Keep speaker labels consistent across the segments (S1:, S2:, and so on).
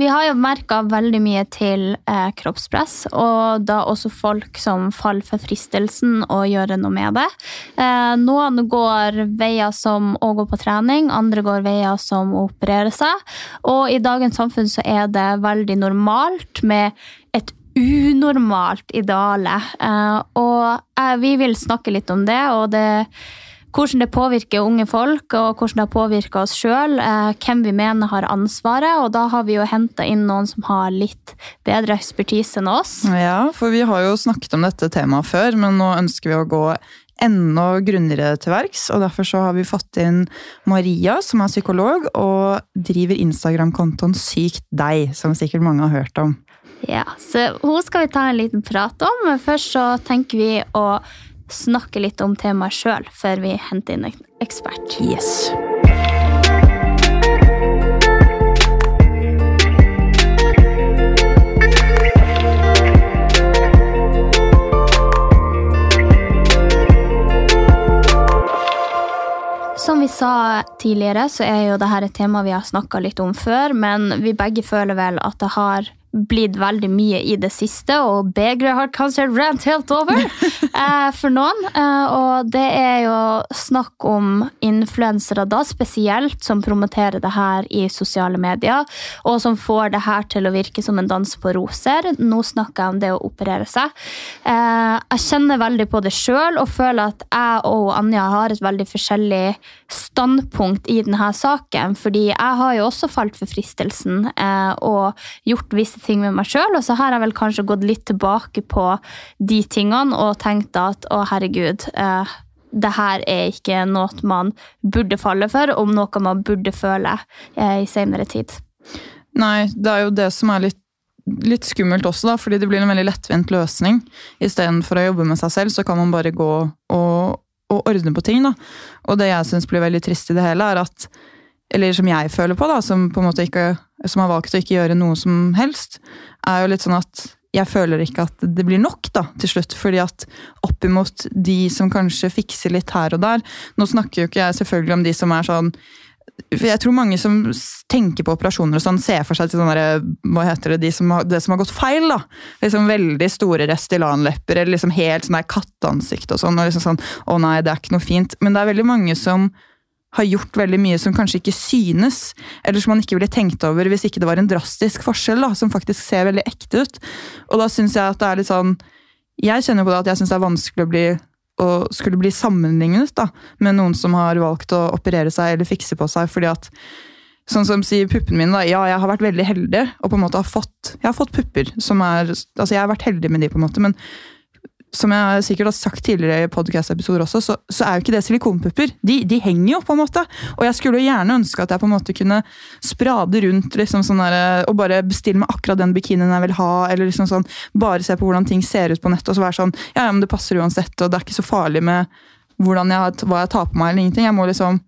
S1: Vi har jo merka veldig mye til eh, kroppspress, og da også folk som faller for fristelsen å gjøre noe med det. Eh, noen går veier som å gå på trening, andre går veier som å operere seg. Og i dagens samfunn så er det veldig normalt med et unormalt ideale. Eh, og eh, vi vil snakke litt om det, og det hvordan det påvirker unge folk, og hvordan det har påvirka oss sjøl. Eh, hvem vi mener har ansvaret. Og da har vi jo henta inn noen som har litt bedre ekspertise enn oss.
S2: Ja, for vi har jo snakket om dette temaet før, men nå ønsker vi å gå enda grundigere til verks. Og derfor så har vi fått inn Maria, som er psykolog, og driver Instagram-kontoen Sykt deg, som sikkert mange har hørt om.
S1: Ja, så Hun skal vi ta en liten prat om, men først så tenker vi å snakke litt om temaet sjøl, før vi henter inn en ekspert.
S2: Yes.
S1: Som vi sa tidligere, så er jo dette et tema vi har snakka litt om før, men vi begge føler vel at det har blitt veldig mye i det siste, og begeret har kanskje rant helt over eh, for noen. Eh, og det er jo snakk om influensere da, spesielt, som promoterer det her i sosiale medier, og som får det her til å virke som en dans på roser. Nå snakker jeg om det å operere seg. Eh, jeg kjenner veldig på det sjøl, og føler at jeg og Anja har et veldig forskjellig standpunkt i denne saken, fordi jeg har jo også falt for fristelsen eh, og gjort visse ting med meg sjøl, og så har jeg vel kanskje gått litt tilbake på de tingene og tenkt at å, herregud, eh, det her er ikke noe man burde falle for, om noe man burde føle eh, i senere tid.
S2: Nei, det er jo det som er litt, litt skummelt også, da, fordi det blir en veldig lettvint løsning. Istedenfor å jobbe med seg selv, så kan man bare gå og, og ordne på ting. da. Og det jeg syns blir veldig trist i det hele, er at eller som jeg føler på, da, som på en måte ikke, som har valgt å ikke gjøre noe som helst, er jo litt sånn at jeg føler ikke at det blir nok da, til slutt. fordi at oppimot de som kanskje fikser litt her og der Nå snakker jo ikke jeg selvfølgelig om de som er sånn for jeg tror mange som tenker på operasjoner og sånn, ser for seg til sånne, hva heter det, de som har, det som har gått feil. da. Liksom Veldig store Restylan-lepper eller liksom helt sånn der katteansikt og sånn. og liksom sånn, Å nei, det er ikke noe fint. Men det er veldig mange som har gjort veldig mye som kanskje ikke synes, eller som man ikke ville tenkt over hvis ikke det var en drastisk forskjell, da, som faktisk ser veldig ekte ut. Og da syns jeg at det er litt sånn Jeg kjenner på det at jeg syns det er vanskelig å bli å skulle bli sammenlignet da, med noen som har valgt å operere seg eller fikse på seg, fordi at Sånn som sier puppene mine, da. Ja, jeg har vært veldig heldig og på en måte har fått, jeg har fått pupper som er Altså, jeg har vært heldig med de, på en måte, men som jeg sikkert har sagt tidligere i podcast-episoder også, så, så, er jo ikke det silikonpupper. De, de, henger jo, på en måte. Og jeg skulle jo gjerne ønske at jeg på en måte kunne sprade rundt liksom sånn der, og bare bestille meg akkurat den bikinien jeg vil ha, eller liksom sånn, bare se på hvordan ting ser ut på nettet, og så være sånn Ja, ja, men det passer uansett, og det er ikke så farlig med hvordan jeg, hva jeg tar på meg, eller ingenting. Jeg må liksom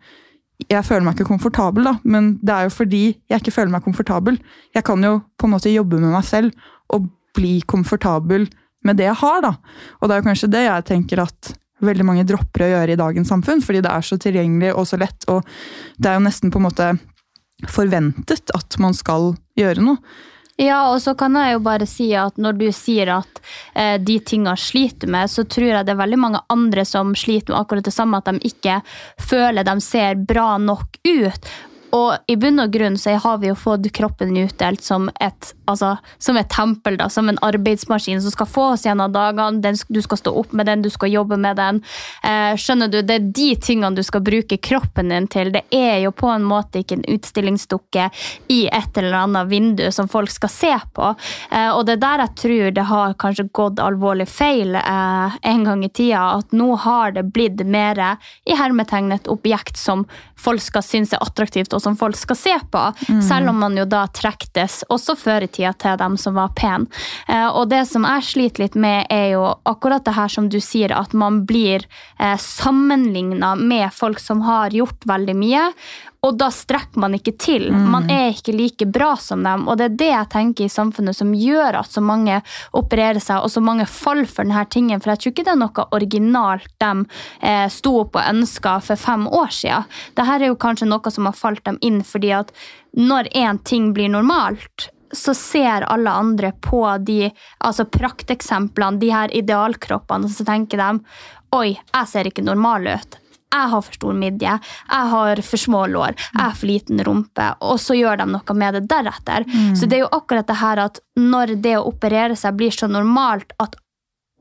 S2: jeg føler meg ikke komfortabel, da, men det er jo fordi jeg ikke føler meg komfortabel. Jeg kan jo på en måte jobbe med meg selv og bli komfortabel med det jeg har. da. Og det er jo kanskje det jeg tenker at veldig mange dropper å gjøre i dagens samfunn, fordi det er så tilgjengelig og så lett, og det er jo nesten på en måte forventet at man skal gjøre noe.
S1: Ja, og så kan jeg jo bare si at når du sier at eh, de tingene sliter med, så tror jeg det er veldig mange andre som sliter med akkurat det samme, at de ikke føler de ser bra nok ut. Og i bunn og grunn så har vi jo fått kroppen utdelt som et, altså, som et tempel, da, som en arbeidsmaskin som skal få oss gjennom dagene. Den, du skal stå opp med den, du skal jobbe med den. Eh, skjønner du, Det er de tingene du skal bruke kroppen din til. Det er jo på en måte ikke en utstillingsdukke i et eller annet vindu som folk skal se på. Eh, og det er der jeg tror det har kanskje gått alvorlig feil eh, en gang i tida. At nå har det blitt mer i hermetegnet objekt som folk skal synes er attraktivt. og som folk skal se på. Mm. Selv om man jo da trektes også før i tida til dem som var pen. Eh, og det som jeg sliter litt med, er jo akkurat det her som du sier, at man blir eh, sammenligna med folk som har gjort veldig mye. Og da strekker man ikke til. Mm. Man er ikke like bra som dem. Og det er det jeg tenker i samfunnet som gjør at så mange opererer seg, og så mange faller for denne tingen. For jeg tror ikke det er noe originalt de eh, sto opp og ønska for fem år siden. Dette er jo kanskje noe som har falt dem inn fordi at når én ting blir normalt, så ser alle andre på de altså prakteksemplene, de her idealkroppene, og så tenker de oi, jeg ser ikke normal ut jeg har for stor midje, jeg har for små lår, jeg har for liten rumpe. Og så gjør de noe med det deretter. Mm. Så det er jo akkurat det her at når det å operere seg blir så normalt at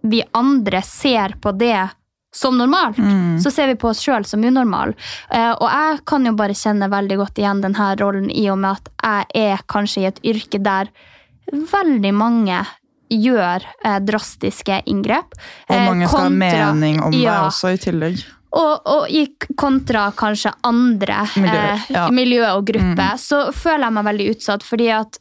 S1: vi andre ser på det som normalt, mm. så ser vi på oss sjøl som unormal. Uh, og jeg kan jo bare kjenne veldig godt igjen denne rollen i og med at jeg er kanskje i et yrke der veldig mange gjør eh, drastiske inngrep.
S2: Og mange skal ha mening om ja, det også, i tillegg.
S1: Og, og i kontra kanskje andre miljøer eh, ja. miljø og grupper, mm. så føler jeg meg veldig utsatt. fordi at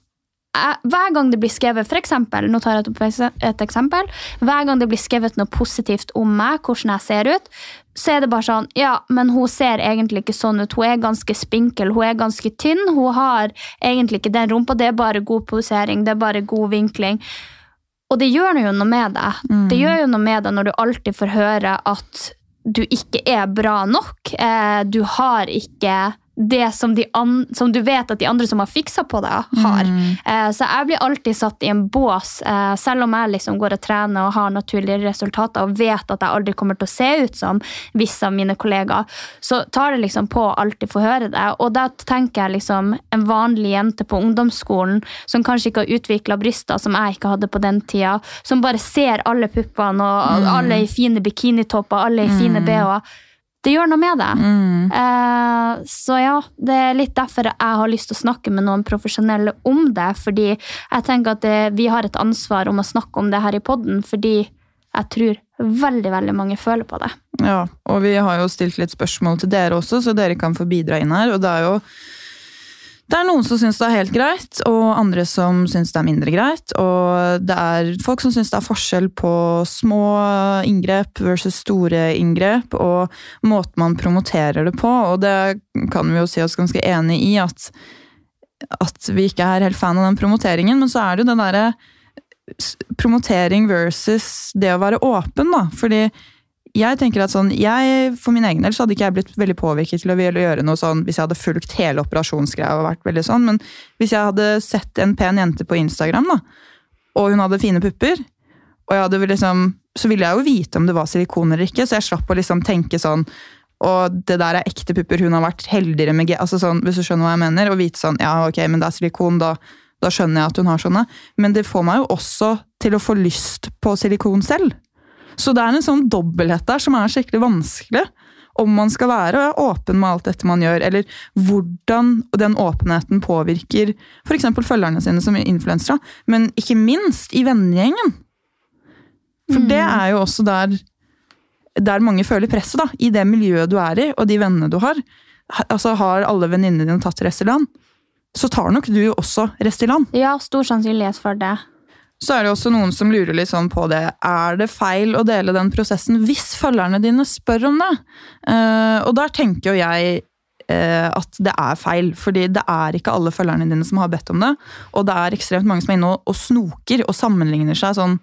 S1: jeg, hver gang det blir skrevet for eksempel, nå tar jeg et eksempel, hver gang det blir skrevet noe positivt om meg, hvordan jeg ser ut, så er det bare sånn Ja, men hun ser egentlig ikke sånn ut. Hun er ganske spinkel, hun er ganske tynn. Hun har egentlig ikke den rumpa. Det er bare god posering, det er bare god vinkling. Og det gjør jo noe med deg. Mm. Det gjør jo noe med deg når du alltid får høre at du ikke er bra nok. Eh, du har ikke det som, de an, som, du vet at de andre som har fiksa på deg, har. Mm. Eh, så jeg blir alltid satt i en bås, eh, selv om jeg liksom går og trener og har naturlige resultater og vet at jeg aldri kommer til å se ut som visse av mine kollegaer, så tar det liksom på å alltid få høre det. Og da tenker jeg liksom en vanlig jente på ungdomsskolen som kanskje ikke har utvikla bryster som jeg ikke hadde på den tida, som bare ser alle puppene og mm. alle i fine bikinitopper, alle i fine mm. bh-er det gjør noe med det. Mm. Eh, så ja, det er litt derfor jeg har lyst til å snakke med noen profesjonelle om det. Fordi jeg tenker at det, vi har et ansvar om å snakke om det her i poden, fordi jeg tror veldig veldig mange føler på det.
S2: Ja, og vi har jo stilt litt spørsmål til dere også, så dere kan få bidra inn her. og det er jo det er noen som syns det er helt greit, og andre som syns det er mindre greit. Og det er folk som syns det er forskjell på små inngrep versus store inngrep, og måten man promoterer det på. Og det kan vi jo si oss ganske enig i, at, at vi ikke er helt fan av den promoteringen. Men så er det jo den derre promotering versus det å være åpen, da. Fordi jeg tenker at sånn, jeg, For min egen del så hadde ikke jeg blitt veldig påvirket til å gjøre noe sånn hvis jeg hadde fulgt hele operasjonsgreia. og vært veldig sånn, Men hvis jeg hadde sett en pen jente på Instagram, da, og hun hadde fine pupper, og jeg hadde liksom, så ville jeg jo vite om det var silikon eller ikke, så jeg slapp å liksom tenke sånn og det der er ekte pupper, hun har vært heldigere med G. altså sånn, Hvis du skjønner hva jeg mener, og vite sånn ja, ok, men det er silikon, da, da skjønner jeg at hun har sånne. Men det får meg jo også til å få lyst på silikon selv. Så det er en sånn dobbelthet der som er skikkelig vanskelig. Om man skal være åpen med alt dette man gjør, eller hvordan den åpenheten påvirker f.eks. følgerne sine som influensere, men ikke minst i vennegjengen. For mm. det er jo også der, der mange føler presset, da. I det miljøet du er i, og de vennene du har. Altså Har alle venninnene dine tatt Restylane, så tar nok du også Restylane.
S1: Ja, stor sannsynlighet for det.
S2: Så er det også noen som lurer litt sånn på det. Er det feil å dele den prosessen hvis følgerne dine spør om det? Uh, og der tenker jo jeg uh, at det er feil. fordi det er ikke alle følgerne dine som har bedt om det. Og det er ekstremt mange som er inne og snoker og sammenligner seg sånn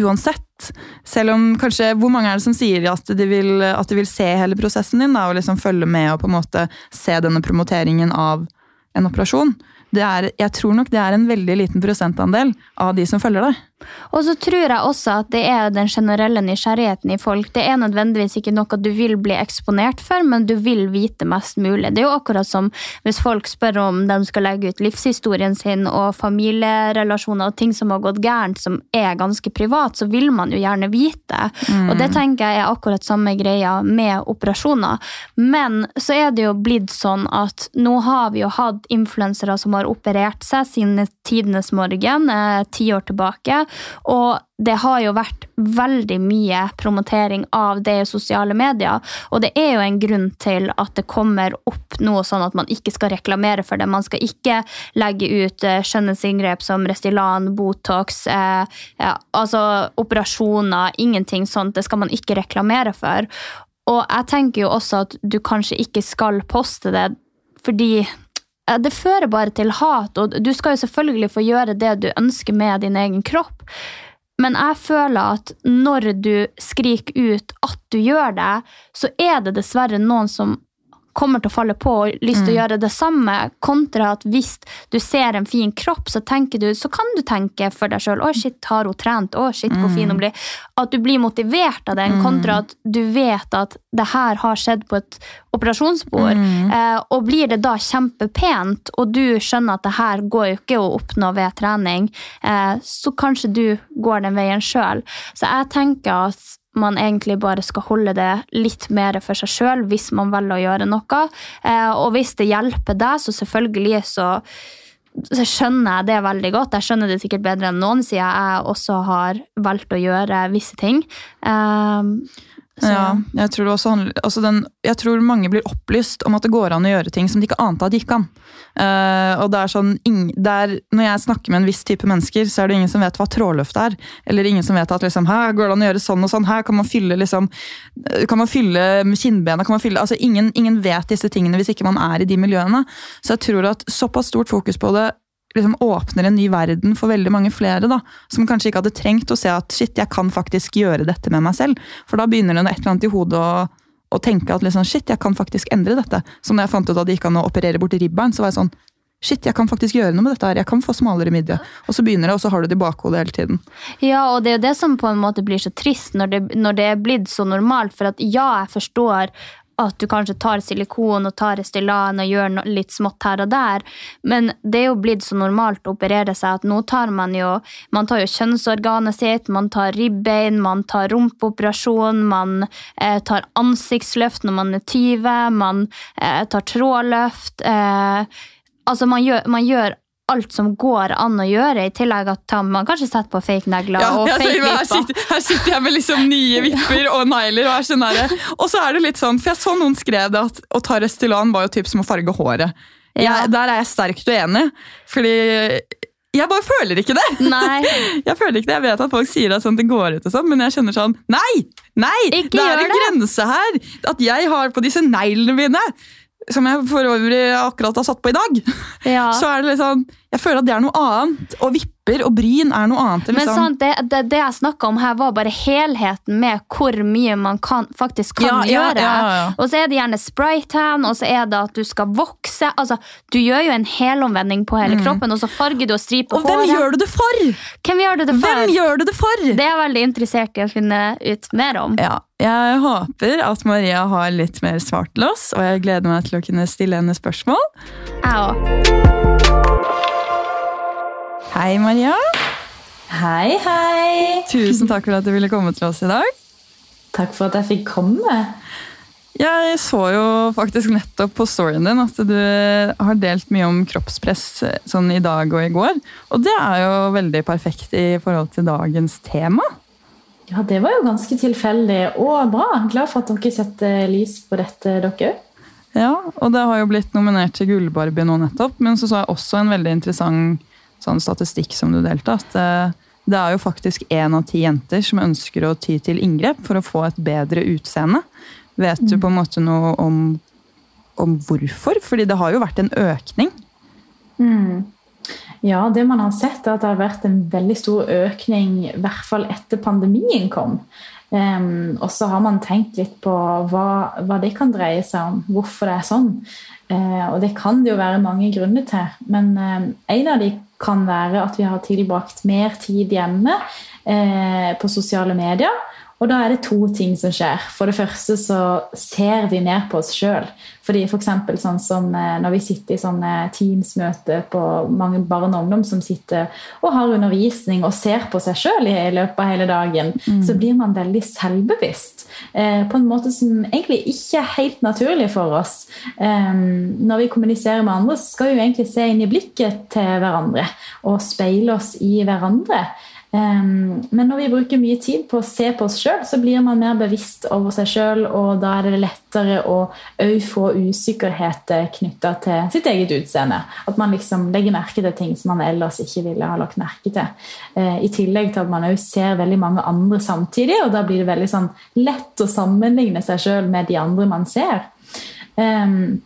S2: uansett. Selv om kanskje Hvor mange er det som sier at de vil, at de vil se hele prosessen din da, og liksom følge med og på en måte se denne promoteringen av en operasjon? Er, jeg tror nok det er en veldig liten prosentandel av de som følger deg.
S1: Og så tror jeg også at det er den generelle nysgjerrigheten i folk. Det er nødvendigvis ikke noe du vil bli eksponert for, men du vil vite mest mulig. Det er jo akkurat som hvis folk spør om de skal legge ut livshistorien sin og familierelasjoner og ting som har gått gærent, som er ganske privat, så vil man jo gjerne vite. Mm. Og det tenker jeg er akkurat samme greia med operasjoner. Men så er det jo blitt sånn at nå har vi jo hatt influensere som har operert seg siden tidenes morgen, eh, ti år tilbake. Og det har jo vært veldig mye promotering av det i sosiale medier. Og det er jo en grunn til at det kommer opp noe sånn at man ikke skal reklamere for det. Man skal ikke legge ut uh, skjønnhetsinngrep som Restylan, Botox, eh, ja, altså operasjoner, ingenting sånt. Det skal man ikke reklamere for. Og jeg tenker jo også at du kanskje ikke skal poste det fordi eh, det fører bare til hat, og du skal jo selvfølgelig få gjøre det du ønsker med din egen kropp. Men jeg føler at når du skriker ut at du gjør det, så er det dessverre noen som kommer til å falle på og lyst til mm. å gjøre det samme, kontra at hvis du ser en fin kropp, så, du, så kan du tenke for deg sjøl 'Å, shit, har hun trent? Å, shit, hvor fin hun mm. blir?' At du blir motivert av den, kontra mm. at du vet at det her har skjedd på et operasjonsbord. Mm. Eh, og blir det da kjempepent, og du skjønner at det her går jo ikke å oppnå ved trening, eh, så kanskje du går den veien sjøl. Så jeg tenker at man egentlig bare skal holde det litt mer for seg sjøl hvis man velger å gjøre noe. Eh, og hvis det hjelper deg, så selvfølgelig så, så skjønner jeg det veldig godt. Jeg skjønner det sikkert bedre enn noen, siden jeg også har valgt å gjøre visse ting. Um,
S2: så. Ja, jeg tror, handler, altså den, jeg tror, mange blir opplyst om at det går an å gjøre ting som de ikke ante at gikk an. Uh, og det er sånn, det er, Når jeg snakker med en viss type mennesker, så er det ingen som vet hva trådløft er. Eller ingen som vet at liksom, her går det an å gjøre sånn og sånn. Her kan man fylle liksom, kan man fylle kinnbena. Kan man fylle, altså ingen, ingen vet disse tingene hvis ikke man er i de miljøene. Så jeg tror at såpass stort fokus på det liksom åpner en ny verden for veldig mange flere. da, Som kanskje ikke hadde trengt å se at shit, jeg kan faktisk gjøre dette med meg selv. For da begynner det noe et eller annet i hodet å, å tenke at liksom, shit, jeg kan faktisk endre dette. Som da jeg fant ut at det gikk an å operere bort ribberen, så var jeg sånn Shit, jeg kan faktisk gjøre noe med dette her. Jeg kan få smalere midje. Og så begynner det, og så har du det i bakhodet hele tiden.
S1: Ja, og det er jo det som på en måte blir så trist når det, når det er blitt så normalt. For at ja, jeg forstår at du kanskje tar silikon og tar Restylan og gjør litt smått her og der, men det er jo blitt så normalt å operere seg at nå tar man jo man tar jo kjønnsorganet sitt, man tar ribbein, man tar rumpeoperasjon, man eh, tar ansiktsløft når man er 20, man eh, tar trådløft. Eh, altså man gjør, man gjør alt som går an å gjøre, i tillegg at man kanskje setter på fake negler ja, og fake vipper.
S2: Her sitter, her sitter jeg med liksom nye vipper og negler, og sånn. Og så er det litt sånn, for jeg så noen skrev det at å ta Restylan var jo typ som å farge håret. Jeg, der er jeg sterkt uenig, fordi jeg bare føler ikke det!
S1: Nei.
S2: Jeg føler ikke det, jeg vet at folk sier at sånn, det går ut, og sånn, men jeg kjenner sånn Nei! Nei!
S1: Ikke
S2: det er en
S1: det.
S2: grense her! At jeg har på disse neglene mine som jeg for øvrig akkurat har satt på i dag, ja. så er det litt sånn Jeg føler at det er noe annet. Og vipper og bryn er noe annet.
S1: Liksom. Men sant, det, det, det, jeg snakka om her, var bare helheten med hvor mye man kan, faktisk kan ja, gjøre. Ja, og så er det gjerne spraytan, og så er det at du skal vokse. Altså, Du gjør jo en helomvending på hele mm. kroppen, og så farger du og striper
S2: håret. Og hvem gjør du det for?
S1: Hvem gjør du det for?
S2: Hvem gjør du det for?
S1: Det er jeg veldig interessert i å finne ut mer om.
S2: Ja, jeg håper at Maria har litt mer svar til oss, og jeg gleder meg til å kunne stille henne spørsmål.
S1: Jeg òg.
S2: Hei, Maria.
S3: Hei, hei.
S2: Tusen takk for at du ville komme til oss i dag.
S3: Takk for at jeg fikk komme.
S2: Jeg så jo faktisk nettopp på storyen din at du har delt mye om kroppspress sånn i dag og i går. Og det er jo veldig perfekt i forhold til dagens tema.
S3: Ja, det var jo ganske tilfeldig og bra. Glad for at dere setter lys på dette, dere òg.
S2: Ja, og det har jo blitt nominert til Gullbarbie nå nettopp, men så så jeg også en veldig interessant sånn statistikk som du delte, at eh, det er jo faktisk én av ti jenter som ønsker å ty til inngrep for å få et bedre utseende. Vet du mm. på en måte noe om, om hvorfor? Fordi det har jo vært en økning.
S3: Mm. Ja, det man har sett er at det har vært en veldig stor økning, i hvert fall etter pandemien kom. Um, og så har man tenkt litt på hva, hva, det kan dreie seg om, hvorfor det er sånn. Uh, og det kan det jo være mange grunner til, men uh, en av de kan være at vi har tilbrakt mer tid hjemme uh, på sosiale medier. Og da er det to ting som skjer. For det første så ser vi ned på oss sjøl. Fordi for eksempel, sånn som eh, når vi sitter i sånne Teams-møter på mange barn og ungdom som sitter og har undervisning og ser på seg sjøl i løpet av hele dagen, mm. så blir man veldig selvbevisst. Eh, på en måte som egentlig ikke er helt naturlig for oss. Eh, når vi kommuniserer med andre, så skal vi jo egentlig se inn i blikket til hverandre og speile oss i hverandre. Um, men når vi bruker mye tid på å se på oss sjøl, så blir man mer bevisst over seg sjøl, og da er det lettere å òg få usikkerhet knytta til sitt eget utseende. At man liksom legger merke til ting som man ellers ikke ville ha lagt merke til. Uh, I tillegg til at man òg ser veldig mange andre samtidig, og da blir det veldig sånn lett å sammenligne seg sjøl med de andre man ser. Um,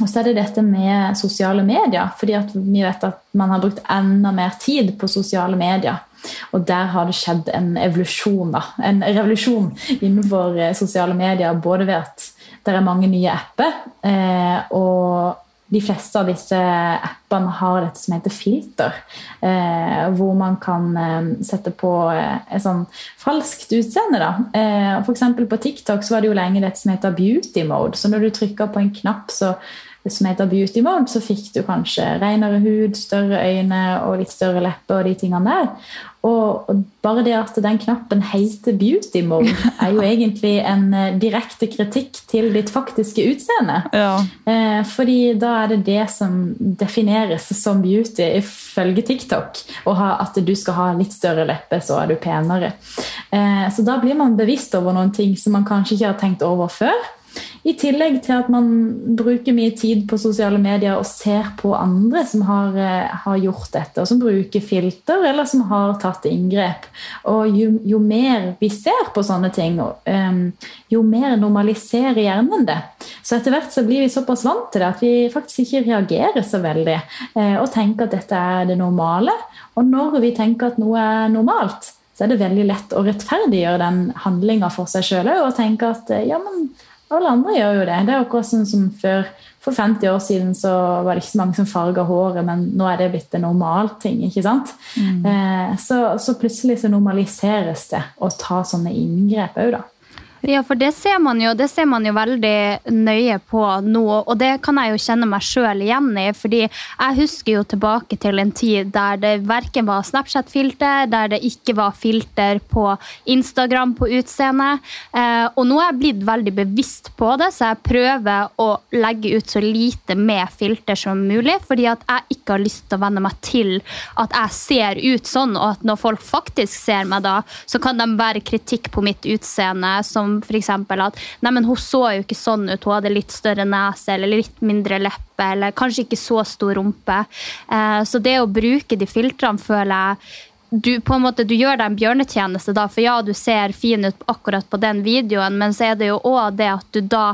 S3: og så er det dette med sosiale medier. fordi vi vet at man har brukt enda mer tid på sosiale medier. Og der har det skjedd en evolusjon, da. En revolusjon innenfor sosiale medier. Både ved at det er mange nye apper, eh, og de fleste av disse appene har dette som heter filter. Eh, hvor man kan eh, sette på eh, et sånn falskt utseende. da. Eh, F.eks. på TikTok så var det jo lenge dette som heter beauty mode. Så når du trykker på en knapp, så som heter beauty mode, så fikk du kanskje renere hud, større øyne og litt større lepper og de tingene der. Og, og bare det at den knappen heter beauty mode, er jo egentlig en eh, direkte kritikk til ditt faktiske utseende.
S2: Ja.
S3: Eh, fordi da er det det som defineres som beauty ifølge TikTok. Og at du skal ha litt større lepper, så er du penere. Eh, så da blir man bevisst over noen ting som man kanskje ikke har tenkt over før. I tillegg til at man bruker mye tid på sosiale medier og ser på andre som har, eh, har gjort dette, og som bruker filter eller som har tatt inngrep. Og jo, jo mer vi ser på sånne ting, um, jo mer normaliserer hjernen det. Så etter hvert så blir vi såpass vant til det at vi faktisk ikke reagerer så veldig uh, og tenker at dette er det normale. Og når vi tenker at noe er normalt, så er det veldig lett å rettferdiggjøre den handlinga for seg sjøl og tenke at ja, men alle andre gjør jo det. Det er akkurat sånn som før. For 50 år siden så var det ikke så mange som farga håret, men nå er det blitt en normal ting. ikke sant? Mm. Eh, så, så, plutselig så normaliseres det å ta sånne inngrep òg, da.
S1: Ja, for det ser man jo, det ser man jo veldig nøye på nå, og det kan jeg jo kjenne meg sjøl igjen i. fordi jeg husker jo tilbake til en tid der det verken var Snapchat-filter, der det ikke var filter på Instagram på utseende. Eh, og nå er jeg blitt veldig bevisst på det, så jeg prøver å legge ut så lite med filter som mulig, fordi at jeg ikke har lyst til å venne meg til at jeg ser ut sånn, og at når folk faktisk ser meg da, så kan de være kritikk på mitt utseende som som f.eks. at nei, men hun så jo ikke sånn ut, hun hadde litt større nese eller litt mindre leppe eller kanskje ikke så stor rumpe. Eh, så det å bruke de filtrene føler jeg du, på en måte, du gjør deg en bjørnetjeneste, da, for ja, du ser fin ut akkurat på den videoen, men så er det jo òg det at du da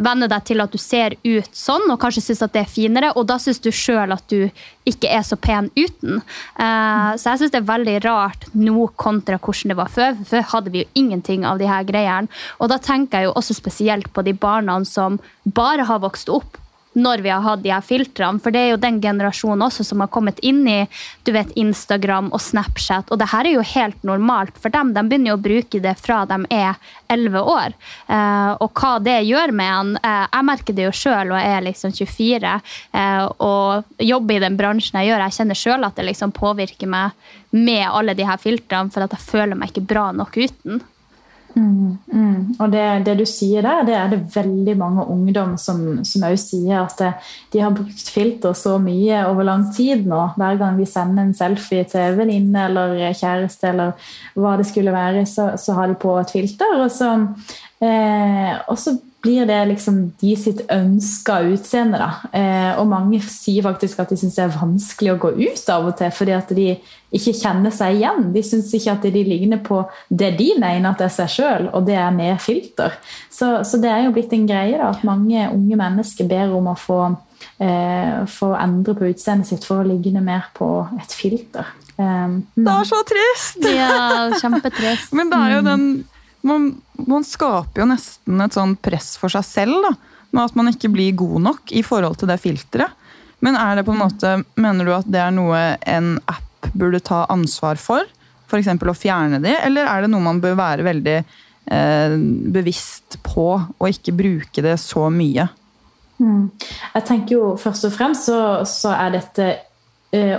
S1: venner deg til at du ser ut sånn, og kanskje syns at det er finere, og da syns du sjøl at du ikke er så pen uten. Uh, så jeg syns det er veldig rart nå kontra hvordan det var før. Før hadde vi jo ingenting av de her greiene. Og da tenker jeg jo også spesielt på de barna som bare har vokst opp når vi har hatt de her filtrene. For det er jo den generasjonen også som har kommet inn i du vet, Instagram og Snapchat. Og det her er jo helt normalt for dem. De begynner jo å bruke det fra de er 11 år. Eh, og hva det gjør med en eh, Jeg merker det jo sjøl og er liksom 24 eh, og jobber i den bransjen jeg gjør. Jeg kjenner sjøl at det liksom påvirker meg med alle de her filtrene, for at jeg føler meg ikke bra nok uten.
S3: Mm, mm. Og det, det, du sier der, det er det veldig mange ungdom som, som også sier at det, de har brukt filter så mye over lang tid nå. Hver gang vi sender en selfie til venninne eller kjæreste eller hva det skulle være, så, så har de på et filter. Og så, eh, og så blir det liksom de sitt ønska utseende. Da. Eh, og mange sier faktisk at de syns det er vanskelig å gå ut av og til fordi at de ikke kjenner seg igjen. De syns ikke at de ligner på det de mener at det er seg sjøl, og det er med filter. Så, så, det er jo blitt en greie da, at mange unge mennesker ber om å få, eh, få endre på utseendet sitt for å ligne mer på et filter.
S2: Um, det er så trist!
S1: Ja, kjempetrist.
S2: Men det er jo den man, man skaper jo nesten et sånn press for seg selv, da. Med at man ikke blir god nok i forhold til det filteret. Men er det på en måte, mener du at det er noe en app burde ta ansvar for? F.eks. å fjerne de, eller er det noe man bør være veldig eh, bevisst på og ikke bruke det så mye?
S3: Mm. Jeg tenker jo først og fremst så, så er dette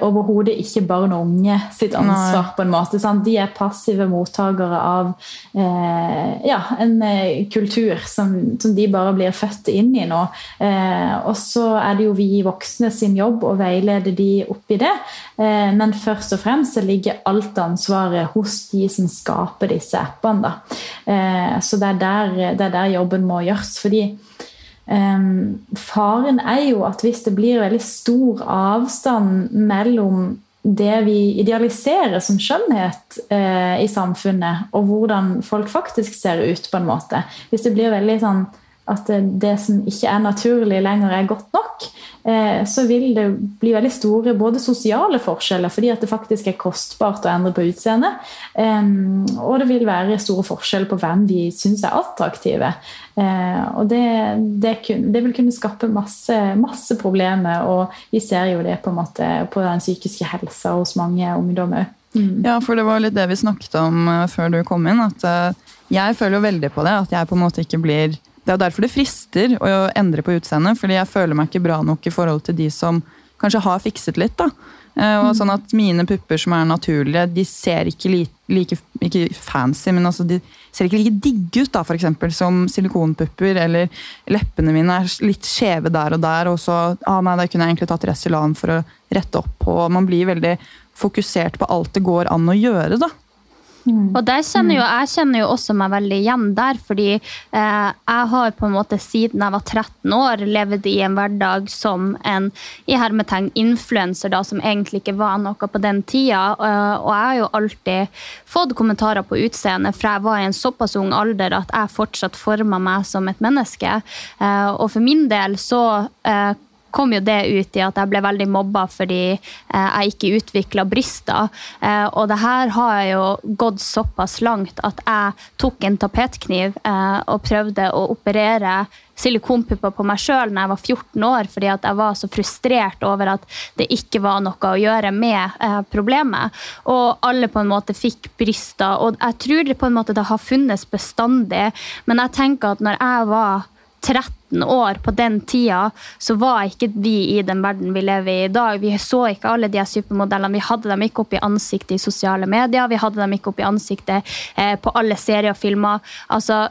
S3: overhodet ikke barn og unge sitt ansvar. Nei. på en måte. Sant? De er passive mottakere av eh, ja, en eh, kultur som, som, de bare blir født inn i nå. og så er det jo vi voksne sin jobb å veilede de opp i det. men først og fremst så ligger alt ansvaret hos de som skaper disse appene. så det er, der, det er der jobben må gjøres. fordi Um, faren er jo at hvis det blir veldig stor avstand mellom det vi idealiserer som skjønnhet uh, i samfunnet, og hvordan folk faktisk ser ut, på en måte Hvis det blir veldig sånn at det, som ikke er naturlig lenger, er godt nok, Eh, så vil det bli veldig store både sosiale forskjeller, fordi at det faktisk er kostbart å endre på utseendet. Og det vil være store forskjeller på hvem vi syns er attraktive. Eh, og det, det, det, vil kunne skape masse, masse, problemer, og vi ser jo det på, en måte, på den psykiske helsa hos mange ungdommer.
S2: Mm. Ja, for det var litt det vi snakket om eh, før du kom inn. at Jeg føler jo veldig på det, at jeg på en måte ikke blir det er derfor det frister å endre på utseendet, fordi jeg føler meg ikke bra nok i forhold til de som kanskje har fikset litt. da. Eh, og sånn at Mine pupper som er naturlige, de ser ikke like, ikke fancy, men altså de ser ikke like digge ut da, for eksempel, som silikonpupper. Eller leppene mine er litt skjeve der og der, og så ah, nei, det kunne jeg egentlig tatt Restylan for å rette opp på. Man blir veldig fokusert på alt det går an å gjøre. da.
S1: Mm. Og kjenner jo, Jeg kjenner jo også meg veldig igjen der, fordi eh, jeg har på en måte siden jeg var 13 år levd i en hverdag som en i hermetegn influenser, som egentlig ikke var noe på den tida. Eh, og jeg har jo alltid fått kommentarer på utseendet fra jeg var i en såpass ung alder at jeg fortsatt forma meg som et menneske. Eh, og for min del så eh, kom jo det ut i at jeg ble veldig mobba fordi eh, jeg ikke utvikla bryster. Eh, og det her har jo gått såpass langt at jeg tok en tapetkniv eh, og prøvde å operere silikonpupper på meg sjøl når jeg var 14 år, fordi at jeg var så frustrert over at det ikke var noe å gjøre med problemet. Og alle på en måte fikk bryster. Og jeg tror det på en måte det har funnes bestandig, men jeg tenker at når jeg var 13 år på den tida, så var ikke vi i den verden vi lever i i dag. Vi så ikke alle de supermodellene. Vi hadde dem ikke opp i ansiktet i sosiale medier. Vi hadde dem ikke opp i ansiktet eh, på alle serier og filmer. Altså,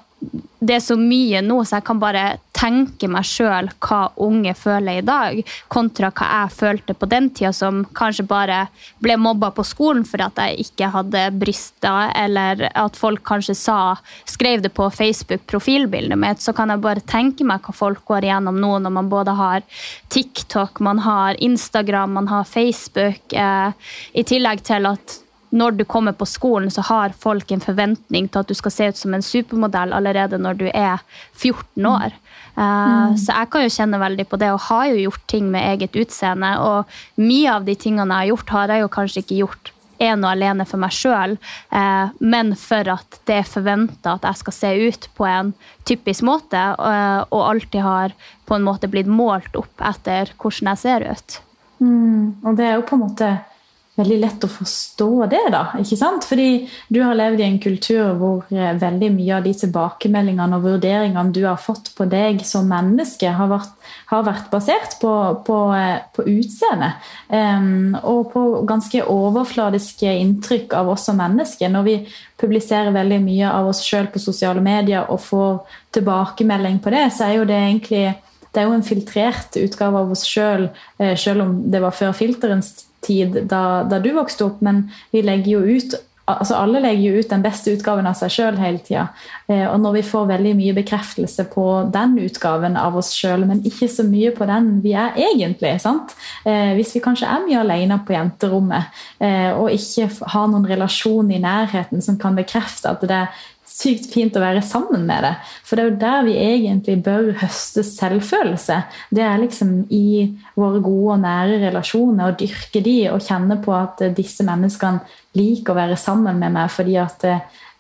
S1: det er så mye nå, så jeg kan bare tenke meg sjøl hva unge føler i dag, kontra hva jeg følte på den tida, som kanskje bare ble mobba på skolen for at jeg ikke hadde bryster, eller at folk kanskje sa, skrev det på Facebook-profilbildet mitt. Så kan jeg bare tenke meg hva folk går igjennom nå, når man både har TikTok, man har Instagram, man har Facebook, eh, i tillegg til at når du kommer på skolen, så har folk en forventning til at du skal se ut som en supermodell allerede når du er 14 år. Uh, mm. Så jeg kan jo kjenne veldig på det, og har jo gjort ting med eget utseende. Og mye av de tingene jeg har gjort, har jeg jo kanskje ikke gjort ene og alene for meg sjøl, uh, men for at det er forventa at jeg skal se ut på en typisk måte, uh, og alltid har på en måte blitt målt opp etter hvordan jeg ser ut.
S3: Mm. Og det er jo på en måte veldig lett å forstå det, da. ikke sant? Fordi du har levd i en kultur hvor eh, veldig mye av de tilbakemeldingene og vurderingene du har fått på deg som menneske, har vært, har vært basert på, på, eh, på utseende. Um, og på ganske overfladiske inntrykk av oss som mennesker. Når vi publiserer veldig mye av oss sjøl på sosiale medier og får tilbakemelding på det, så er jo det egentlig det er jo en filtrert utgave av oss sjøl, selv, eh, selv om det var før filterens tid da, da, du vokste opp, men vi legger jo ut altså Alle legger jo ut den beste utgaven av seg sjøl hele tida. Eh, og når vi får veldig mye bekreftelse på den utgaven av oss sjøl, men ikke så mye på den vi er egentlig, sant? Eh, hvis vi kanskje er mye alene på jenterommet eh, og ikke har noen relasjon i nærheten som kan bekrefte at det sykt fint å være sammen med det. For det er jo der vi egentlig bør høste selvfølelse. Det er liksom i våre gode og nære relasjoner å dyrke de og kjenne på at disse menneskene liker å være sammen med meg fordi at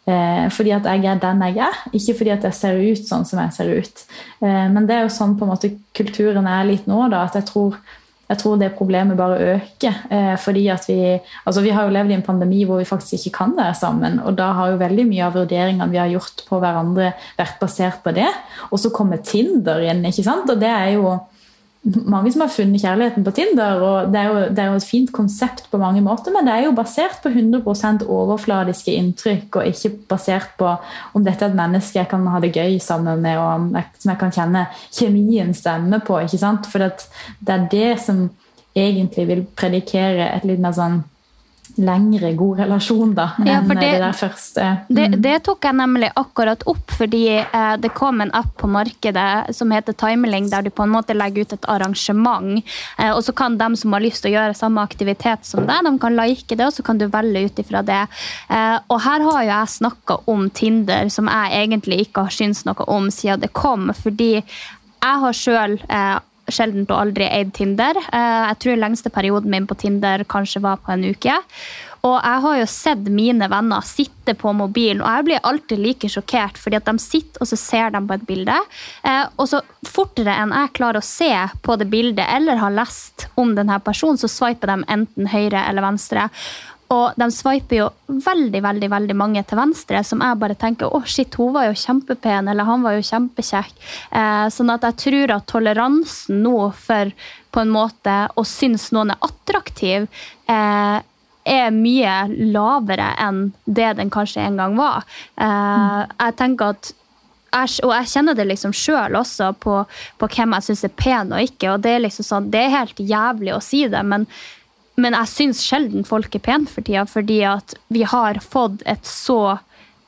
S3: Eh, fordi at jeg er den jeg er, ikke fordi at jeg ser ut sånn som jeg ser ut. Eh, men det er jo sånn på en måte kulturen er litt nå, da, at jeg tror, jeg tror det problemet bare øker. Eh, fordi at vi altså vi har jo levd i en pandemi hvor vi faktisk ikke kan være sammen. Og da har jo veldig mye av vurderingene vi har gjort på hverandre, vært basert på det. Og så kommer Tinder inn, ikke sant? Og det er jo mange som har funnet kjærligheten på Tinder. og det er, jo, det er, jo, et fint konsept på mange måter, men det er jo basert på 100% overfladiske inntrykk, og ikke basert på om dette er et menneske jeg kan ha det gøy sammen med, og jeg, som jeg kan kjenne kjemien stemme på. ikke sant? For det er det som egentlig vil predikere et litt mer sånn lengre god relasjon da,
S1: ja,
S3: enn
S1: det,
S3: det, der første.
S1: Mm. Det, det, tok jeg nemlig akkurat opp, fordi eh, det kom en app på markedet som heter Timeling, der du på en måte legger ut et arrangement. Eh, og så kan de som har lyst til å gjøre samme aktivitet som deg, de kan like det, og så kan du velge ut ifra det. Eh, og her har jo jeg snakka om Tinder, som jeg egentlig ikke har syntes noe om siden det kom, fordi jeg har sjøl sjelden og aldri eid Tinder. Eh, jeg tror lengste perioden min på Tinder kanskje var på en uke. Og jeg har jo sett mine venner sitte på mobilen, og jeg blir alltid like sjokkert, fordi at de sitter og så ser de på et bilde. Eh, og så fortere enn jeg klarer å se på det bildet eller har lest om denne personen, så sveiper de enten høyre eller venstre. Og de sveiper jo veldig veldig, veldig mange til venstre, som jeg bare tenker å shit, hun var jo kjempepen, eller han var jo kjempekjekk. Eh, sånn at jeg tror at toleransen nå for på en måte å synes noen er attraktiv, eh, er mye lavere enn det den kanskje en gang var. Eh, jeg tenker at og jeg kjenner det liksom sjøl også på, på, hvem jeg syns er pen og ikke. og Det er liksom sånn, det er helt jævlig å si det, men men jeg syns sjelden folk er pene for tida, fordi at vi har fått et så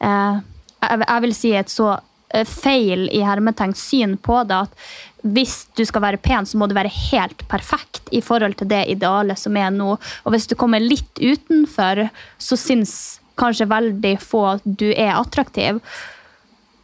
S1: eh, Jeg vil si et så eh, feil i hermetenkt syn på det at hvis du skal være pen, så må du være helt perfekt i forhold til det idealet som er nå. Og hvis du kommer litt utenfor, så syns kanskje veldig få at du er attraktiv.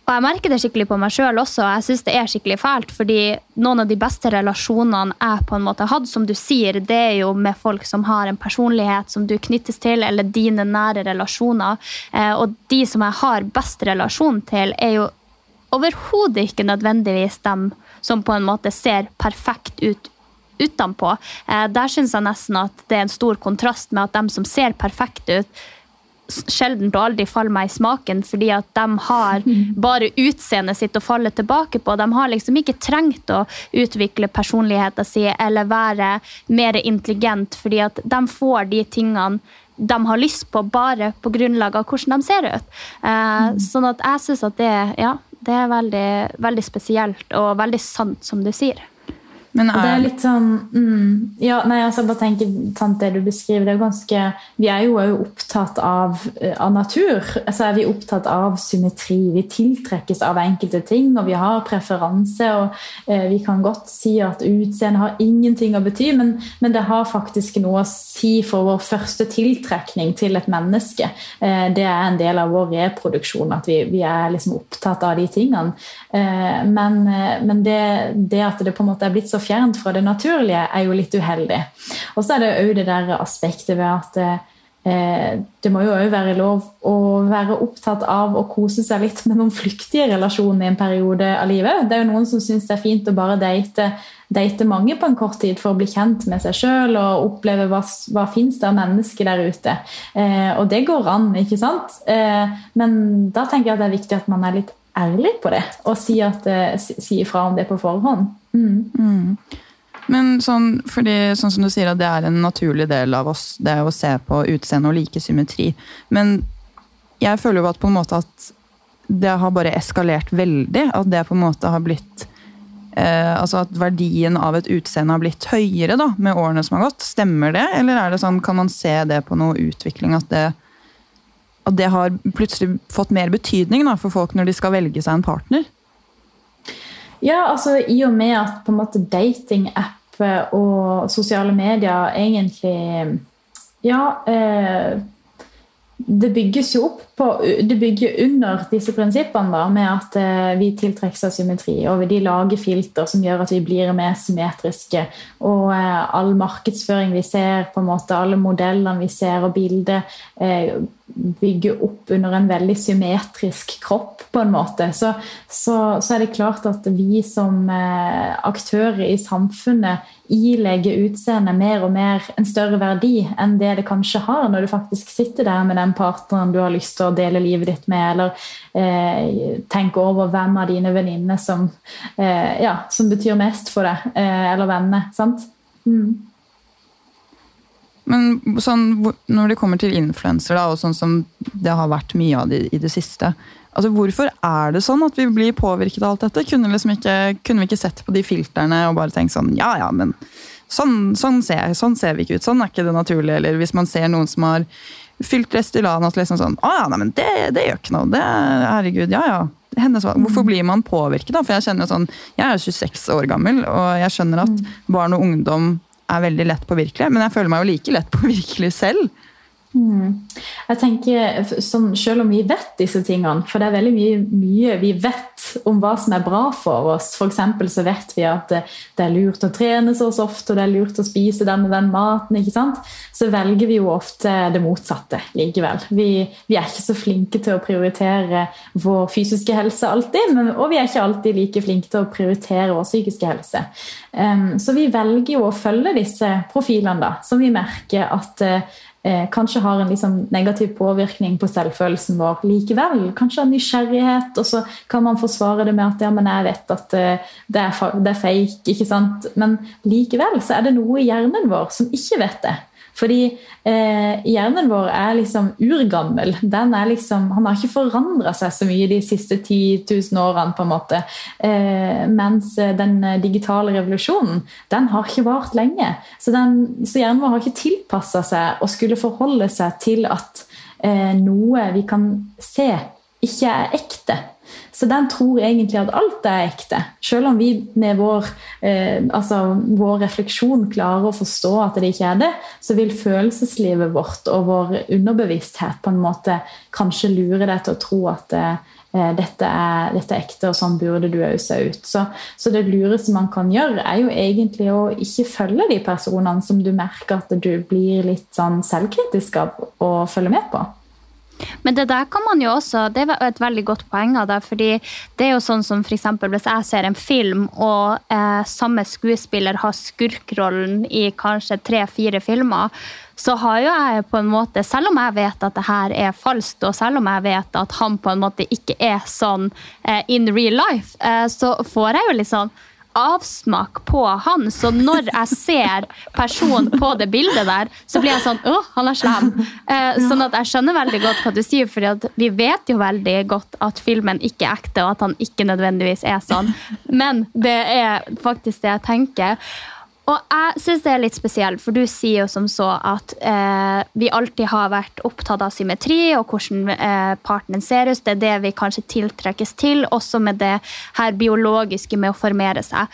S1: Og jeg merker det skikkelig på meg sjøl også. Jeg syns det er skikkelig fælt, fordi noen av de beste relasjonene jeg på en måte har hatt, som du sier, det er jo med folk som har en personlighet som du knyttes til, eller dine nære relasjoner. Eh, og de som jeg har best relasjon til, er jo overhodet ikke nødvendigvis dem som på en måte ser perfekt ut utenpå. Eh, der syns jeg nesten at det er en stor kontrast med at dem som ser perfekte ut, sjelden og aldri faller meg i smaken, fordi at de har bare utseendet sitt å falle tilbake på. De har liksom ikke trengt å utvikle personligheten sin eller være mer intelligent, fordi at de får de tingene de har lyst på, bare på grunnlag av hvordan de ser ut. Eh, mm. sånn at jeg syns at det, ja, det er veldig, veldig spesielt og veldig sant, som du sier.
S3: Men er... Det er litt sånn mm, ja, nei, altså bare tenker sant, Det du beskriver, det er ganske Vi er jo òg opptatt av, eh, av, natur. Altså er vi opptatt av symmetri. Vi tiltrekkes av enkelte ting, og vi har preferanse. og eh, Vi kan godt si at utseendet har ingenting å bety, men, men, det har faktisk noe å si for vår første tiltrekning til et menneske. Eh, det er en del av vår reproduksjon, at vi, vi er liksom opptatt av de tingene. Eh, men, eh, men det, det at det på en måte er blitt så fjernt fra det naturlige, er jo litt uheldig. Og så er det òg det der aspektet ved at eh, det må jo òg være lov å være opptatt av å kose seg litt med noen flyktige relasjoner i en periode av livet. Det er jo noen som syns det er fint å bare date, date, mange på en kort tid for å bli kjent med seg sjøl og oppleve hva, hva fins det av mennesker der ute. Eh, og det går an, ikke sant? Eh, men da tenker jeg at det er viktig at man er litt ærlig på det og si, at, uh, si ifra om det på forhånd. Mm.
S2: Mm. Men sånn, fordi, sånn som du sier at det er en naturlig del av oss, det å se på utseende og like symmetri. Men jeg føler jo at på en måte at det har bare eskalert veldig. At det på en måte har blitt eh, altså at verdien av et utseende har blitt høyere da, med årene som har gått. Stemmer det, eller er det sånn, kan man se det på noe utvikling? At det at det har plutselig fått mer betydning da, for folk når de skal velge seg en partner?
S3: Ja, altså i og med at på en måte datingapp og sosiale medier egentlig Ja. Eh, det bygges jo opp på, det bygger under disse prinsippene da, med at eh, vi tiltrekkes av symmetri. Og de lager filter som gjør at vi blir mer symmetriske. Og eh, all markedsføring vi ser, på en måte, alle modellene vi ser og bilder, eh, bygger opp under en veldig symmetrisk kropp, på en måte, så, så, så er det klart at vi som eh, aktører i samfunnet ilegger utseendet mer og mer en større verdi enn det det kanskje har når du faktisk sitter der med den partneren du har lyst til å dele livet ditt med, eller eh, tenke over hvem av dine venninner som, eh, ja, som betyr mest for deg, eh, eller vennene. sant? Mm.
S2: Men sånn, når det kommer til influensere, og sånn som det har vært mye av det i det siste altså Hvorfor er det sånn at vi blir påvirket av alt dette? Kunne, liksom ikke, kunne vi ikke sett på de filterne og bare tenkt sånn Ja, ja, men sånn, sånn, ser, sånn, ser, vi ikke ut. Sånn er ikke det naturlige. Eller hvis man ser noen som har fylt Restylane, liksom sånn Å ja, nei, men det, det, gjør ikke noe. Det, herregud, ja ja. Hennes, hvorfor blir man påvirket? da? For Jeg kjenner sånn, jeg er 26 år gammel, og jeg skjønner at barn og ungdom er veldig lett påvirkelige, men jeg føler meg jo like lett påvirkelig selv.
S3: Mm. Jeg tenker, sånn, Selv om vi vet disse tingene, for det er veldig mye, mye vi vet om hva som er bra for oss. F.eks. så vet vi at det, det, er lurt å trene så ofte, og det er lurt å spise den og den maten. ikke sant? Så velger vi jo ofte det motsatte likevel. Vi, vi er ikke så flinke til å prioritere vår fysiske helse alltid, men, og vi er ikke alltid like flinke til å prioritere vår psykiske helse. Um, så vi velger jo å følge disse profilene, da, som vi merker at uh, eh, kanskje har en liksom negativ påvirkning på selvfølelsen vår likevel. Kanskje av nysgjerrighet, og så kan man forsvare det med at ja, men jeg vet at eh, det, er, det er fake. ikke sant? Men likevel så er det noe i hjernen vår som ikke vet det. Fordi eh, hjernen vår er liksom urgammel. Den er liksom, han har ikke forandra seg så mye de siste 10 000 årene. på en måte. Eh, mens den digitale revolusjonen den har ikke vart lenge. Så, den, så hjernen vår har ikke tilpassa seg og skulle forholde seg til at eh, noe vi kan se, ikke er ekte. Så den tror egentlig at alt er ekte. Selv om vi med vår, eh, altså vår, refleksjon klarer å forstå at det ikke er det, så vil følelseslivet vårt og vår underbevissthet på en måte kanskje lure deg til å tro at eh, dette, er, dette, er, ekte, og sånn burde du òg se ut. Så, så, det lureste man kan gjøre, er jo egentlig å ikke følge de personene som du merker at du blir litt sånn selvkritisk av å følge med på.
S1: Men det der kan man jo også, det er et veldig godt poeng av det. fordi det er jo sånn som for eksempel, Hvis jeg ser en film, og eh, samme skuespiller har skurkrollen i kanskje tre-fire filmer, så har jo jeg på en måte, selv om jeg vet at det her er falskt, og selv om jeg vet at han på en måte ikke er sånn eh, in real life, eh, så får jeg jo litt sånn avsmak på han. Så når jeg ser personen på det bildet der, så blir jeg sånn Å, han er slem. Eh, sånn at jeg skjønner veldig godt hva du sier, for vi vet jo veldig godt at filmen ikke er ekte, og at han ikke nødvendigvis er sånn. Men det er faktisk det jeg tenker. Og jeg syns det er litt spesielt, for du sier jo som så at eh, vi alltid har vært opptatt av symmetri og hvordan eh, partneren ser ut. Det er det vi kanskje tiltrekkes til, også med det her biologiske med å formere seg.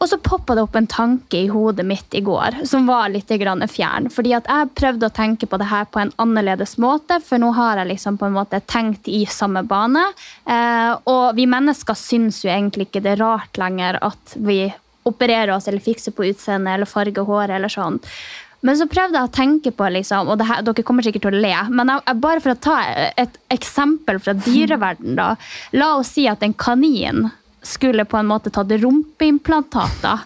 S1: Og så poppa det opp en tanke i hodet mitt i går som var litt fjern. Fordi at jeg prøvde å tenke på det her på en annerledes måte, for nå har jeg liksom på en måte tenkt i samme bane. Eh, og vi mennesker syns jo egentlig ikke det er rart lenger at vi operere oss eller fikse på utseendet eller farge håret eller sånn. Men så prøvde jeg å tenke på, liksom, og her, dere kommer sikkert til å le, men jeg, bare for å ta et eksempel fra dyreverden, da. La oss si at en kanin skulle på en måte tatt rumpeimplantater.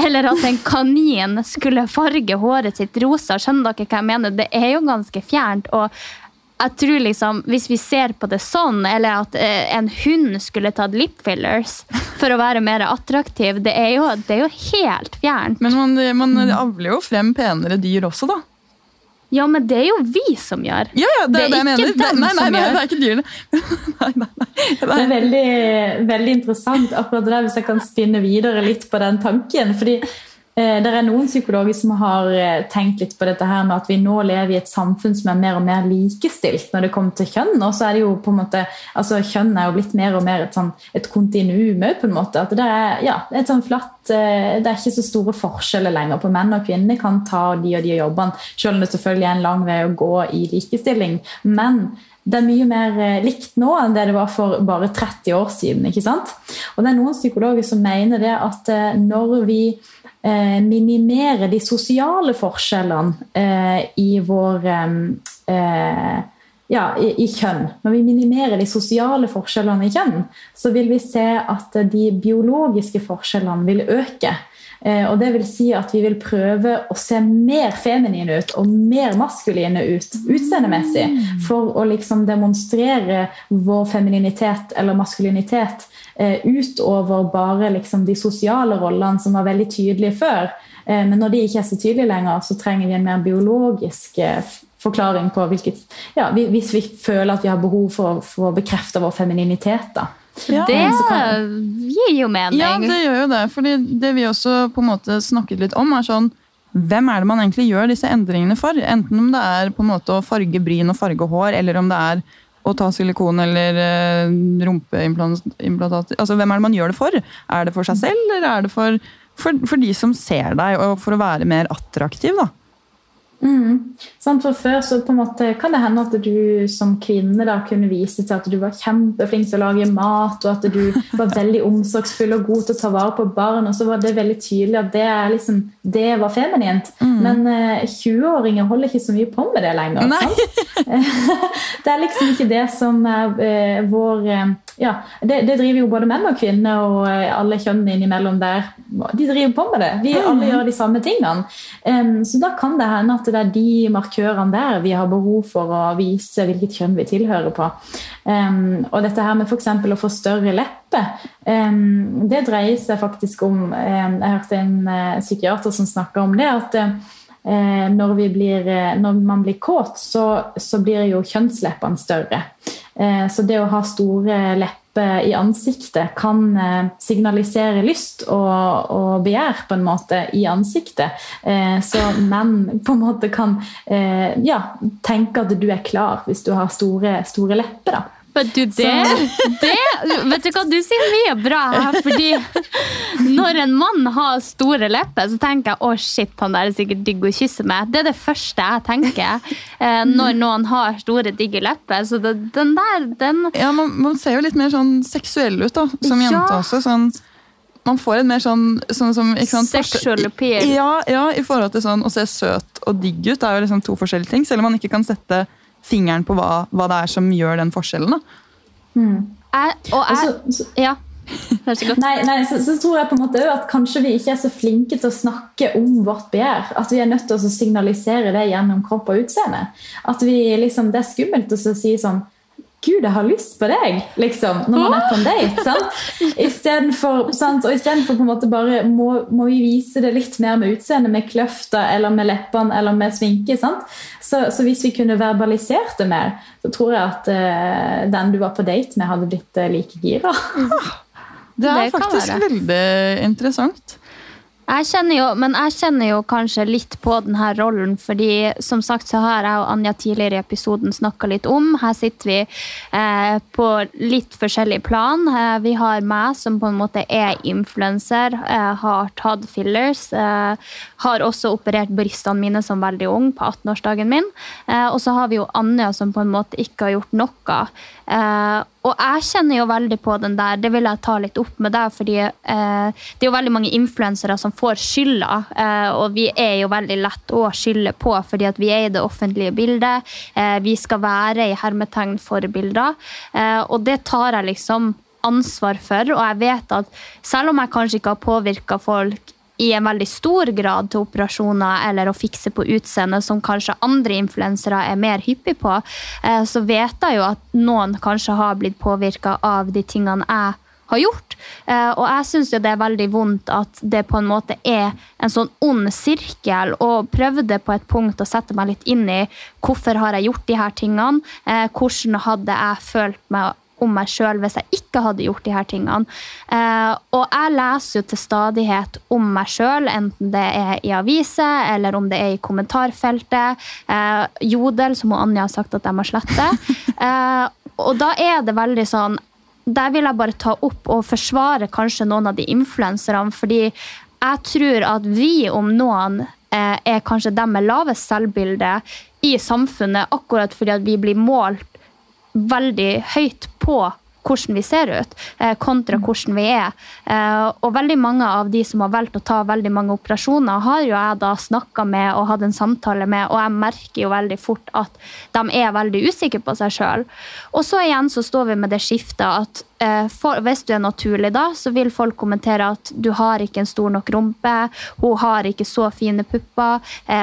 S1: Eller at en kanin skulle farge håret sitt rosa. Skjønner dere hva jeg mener? Det er jo ganske fjernt. Og jeg tror liksom, Hvis vi ser på det sånn, eller at eh, en hund skulle tatt lip fillers for å være mer attraktiv, det er jo, det er jo helt fjernt.
S2: Men man, man avler jo frem penere dyr også, da.
S1: Ja, men det er jo vi som gjør.
S2: Ja, ja, det, det, er det jeg mener. Det, nei, nei, nei. Det er ikke dyrene. nei, nei, nei.
S3: Det er veldig, veldig interessant akkurat det der, hvis jeg kan spinne videre litt på den tanken. fordi det er noen psykologer som har eh, tenkt litt på dette her med at vi nå lever i et samfunn som er mer og mer likestilt når det kommer til kjønn. Og så er det jo på en måte, altså Kjønn er jo blitt mer og mer et, sånn, et kontinuum på en måte. At det er ja, et sånn flatt eh, Det er ikke så store forskjeller lenger på menn og kvinner kan ta de og de jobbene, selv om det selvfølgelig er en lang vei å gå i likestilling. Men det er mye mer likt nå enn det det var for bare 30 år siden. ikke sant? Og det er noen psykologer som mener det at når vi eh, minimere de sosiale forskjellene eh, i vår eh, ja, i, i kjønn, når vi minimerer de sosiale forskjellene i kjønn, så vil vi se at de biologiske forskjellene vil øke. Eh, og det vil si at vi vil prøve å se mer feminine ut og mer maskuline ut utseendemessig. For å liksom demonstrere vår femininitet eller maskulinitet eh, utover bare liksom de sosiale rollene som var veldig tydelige før. Eh, men når de ikke er så tydelige lenger, så trenger vi en mer biologisk eh, forklaring på hvilket ja, Hvis vi føler at vi har behov for, for å bekrefte vår femininitet. da.
S1: Ja. Det gir jo mening.
S2: Ja, det gjør jo det. fordi det vi også på en måte snakket litt om, er sånn hvem er det man egentlig gjør disse endringene for? Enten om det er på en måte å farge bryn og farge hår, eller om det er å ta silikon eller uh, rumpeimplantat. Altså, hvem er det man gjør det for? Er det for seg selv, eller er det for, for, for de som ser deg, og for å være mer attraktiv? da?
S3: Mm. Sånn, for Før så på en måte kan det hende at du som kvinne da kunne vise til at du var kjempeflink til å lage mat, og at du var veldig omsorgsfull og god til å ta vare på barn. og så var Det veldig tydelig at det, liksom, det var feminint. Mm. Men eh, 20-åringer holder ikke så mye på med det lenger. det er liksom ikke det som er eh, vår eh, ja, det, det, driver jo både menn og kvinner og eh, alle kjønnene innimellom der. De driver på med det. Vi mm. alle gjør de samme tingene. Um, så da kan det hende at det er de markørene der vi har behov for å vise hvilket kjønn vi tilhører på. Um, og dette her med f.eks. å få større lepper, um, det dreier seg faktisk om Jeg hørte en uh, psykiater som snakka om det. at uh, når, blir, uh, når, man blir kåt, så, så blir jo kjønnsleppene større. Så det å ha store lepper i ansiktet kan signalisere lyst og, og, begjær på en måte i ansiktet. Så menn på en måte kan ja, tenke at du er klar hvis du har store, store lepper. da.
S1: Vet du, det, det, vet du hva, du sier mye bra her. fordi når en mann har store lepper, så tenker jeg å shit, han der er sikkert digg å kysse med. Det er det første jeg tenker eh, når noen har store, digge lepper. Så det, den der, den
S2: Ja, man, man, ser jo litt mer sånn seksuell ut da, som ja. jente også. sånn man får en mer sånn, sånn som,
S1: Sexual appeal.
S2: Ja, ja, i forhold til sånn å se søt og digg ut. Det er jo liksom to forskjellige ting. Selv om man ikke kan sette fingeren på hva, hva, det er som gjør den forskjellen.
S1: Mm. Jeg, og jeg, altså, ja.
S3: Nei, nei så, så, tror jeg på en måte at kanskje vi ikke er så flinke til å snakke om vårt begjær. At vi er nødt til å signalisere det gjennom kropp og utseende. At vi liksom, Det er skummelt å si sånn Gud, jeg har lyst på deg, liksom, når man er på en date. sant? Istedenfor, sant? Og istedenfor på en måte bare må, må, vi vise det litt mer med utseendet, med kløfta eller med leppene eller med sminke. sant? Så, så, hvis vi kunne verbalisert det mer, så tror jeg at uh, den du var på date med, hadde blitt uh, like gira.
S2: Det er det faktisk veldig interessant.
S1: Jeg kjenner jo, men jeg kjenner jo kanskje litt på denne rollen, fordi som sagt så har jeg og Anja tidligere i episoden snakka litt om. Her sitter vi eh, på litt forskjellig plan. Eh, vi har meg som på en måte er influenser, eh, har tatt fillers. Eh, har også operert brystene mine som veldig ung, på 18-årsdagen min. Eh, og så har vi jo Anja som på en måte ikke har gjort noe. Eh, og jeg kjenner jo veldig på den der, det vil jeg ta litt opp med deg, fordi eh, det er jo veldig mange influensere som får skylda, eh, og vi er jo veldig lett å skylde på, fordi at vi er i det offentlige bildet. Vi skal være i hermetegn forbilder, og det tar jeg liksom ansvar for, og jeg vet at selv om jeg kanskje ikke har påvirka folk i en veldig stor grad til operasjoner eller å fikse på utseendet, som kanskje andre influensere er mer hyppig på, eh, så vet jeg jo at noen kanskje har blitt påvirka av de tingene jeg har gjort. Eh, og jeg syns det er veldig vondt at det på en måte er en sånn ond sirkel, og prøvde på et punkt å sette meg litt inn i hvorfor har jeg gjort de her tingene, eh, hvordan hadde jeg følt meg om meg sjøl hvis jeg ikke hadde gjort de her tingene. Eh, og jeg leser jo til stadighet om meg sjøl, enten det er i aviser eller om det er i kommentarfeltet. Eh, Jodel, som Anja har sagt at jeg må slette. Eh, og da er det veldig sånn Der vil jeg bare ta opp og forsvare kanskje noen av de influenserne, fordi jeg tror at vi om noen eh, er kanskje dem med lavest selvbilde i samfunnet, akkurat fordi at vi blir målt veldig høyt på hvordan vi ser ut, eh, kontra hvordan vi er. Eh, og veldig mange av de som har valgt å ta veldig mange operasjoner, har jo jeg da snakka med og hatt en samtale med, og jeg merker jo veldig fort at de er veldig usikre på seg sjøl. Og så igjen så står vi med det skiftet at eh, for, hvis du er naturlig, da, så vil folk kommentere at du har ikke en stor nok rumpe, hun har ikke så fine pupper,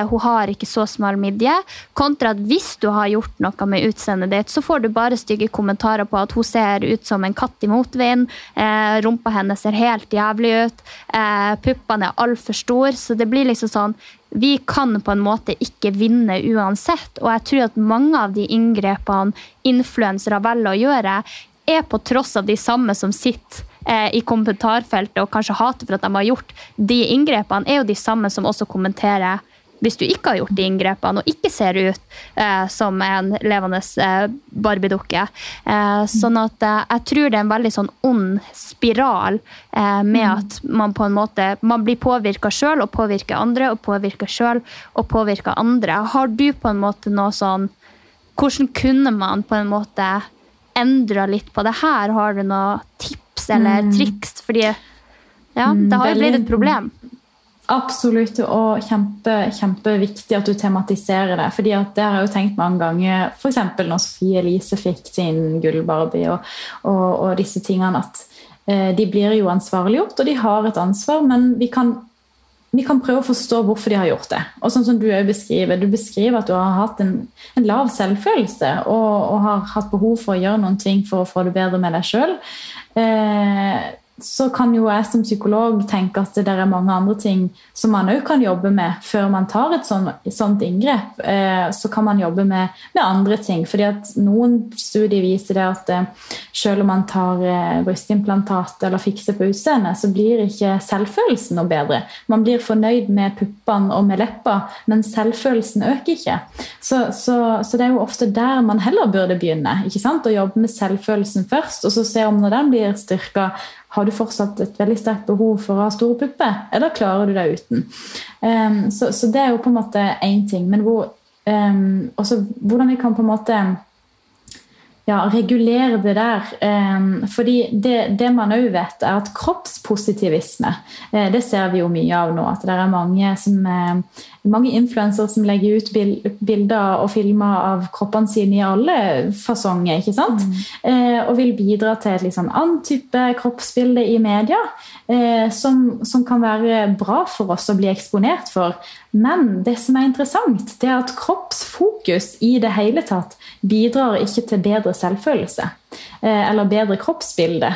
S1: hun har ikke så smal midje. Kontra at hvis du har gjort noe med utseendet ditt, så får du bare stygge kommentarer på at hun ser ut som en katt i motvind, eh, rumpa hennes ser helt jævlig ut, eh, puppene er altfor store, så det blir liksom sånn vi kan på en måte ikke vinne uansett. Og jeg tror at mange av de inngrepene influensere velger å gjøre, er på tross av de samme som sitter eh, i kommentarfeltet og kanskje hater for at de har gjort. De inngrepene, er jo de samme som også kommenterer hvis du ikke har gjort de inngrepene og ikke ser ut eh, som en levende eh, barbiedukke. Eh, sånn at eh, jeg tror det er en veldig sånn ond spiral eh, med
S3: Mm.
S1: at man på en måte man blir påvirka sjøl og påvirker andre, og påvirker sjøl og påvirker andre. Har du på en måte noe sånn Hvordan kunne man på en måte endra litt på det her? Har du noen tips eller
S3: Mm.
S1: triks? Fordi ja,
S3: Mm,
S1: det har jo blitt et problem.
S3: Absolutt, og kjempe, kjempeviktig at du tematiserer det. fordi at det har jeg jo tenkt mange ganger, f.eks. når Sofie Elise fikk sin gull-Barbie og, og, og disse tingene, at eh, de blir jo ansvarliggjort, og de har et ansvar, men vi kan, vi kan prøve å forstå hvorfor de har gjort det. Og sånn som Du beskriver, du beskriver at du har hatt en, en lav selvfølelse og, og har hatt behov for å gjøre noen ting for å få det bedre med deg sjøl. Eh, så kan jo jeg som psykolog tenke at det er mange andre ting som man òg kan jobbe med før man tar et sånt, sånt inngrep. Eh, så kan man jobbe med, med andre ting. fordi at Noen studier viser det at eh, selv om man tar eh, brystimplantat eller fikser på utseendet, så blir ikke selvfølelsen noe bedre. Man blir fornøyd med puppene og med leppa, men selvfølelsen øker ikke. Så, så, så det er jo ofte der man heller burde begynne. ikke sant? Å jobbe med selvfølelsen først, og så se om når den blir styrka, har du fortsatt et veldig sterkt behov for å ha store pupper, eller klarer du deg uten? Um, så, så det er jo på en måte én ting. Men hvor, um, også hvordan vi kan på en måte ja, regulere det der. Um, fordi det, det man òg vet, er at kroppspositivisme eh, Det ser vi jo mye av nå. At det er mange, som, eh, mange influensere som legger ut bilder og filmer av kroppene sine i alle fasonger. ikke sant? Eh, og vil bidra til et liksom annen type kroppsbilde i media. Eh, som, som kan være bra for oss å bli eksponert for. Men det som er interessant, det er at kroppsfokus i det hele tatt bidrar ikke til bedre selvfølelse eh, eller bedre kroppsbilde.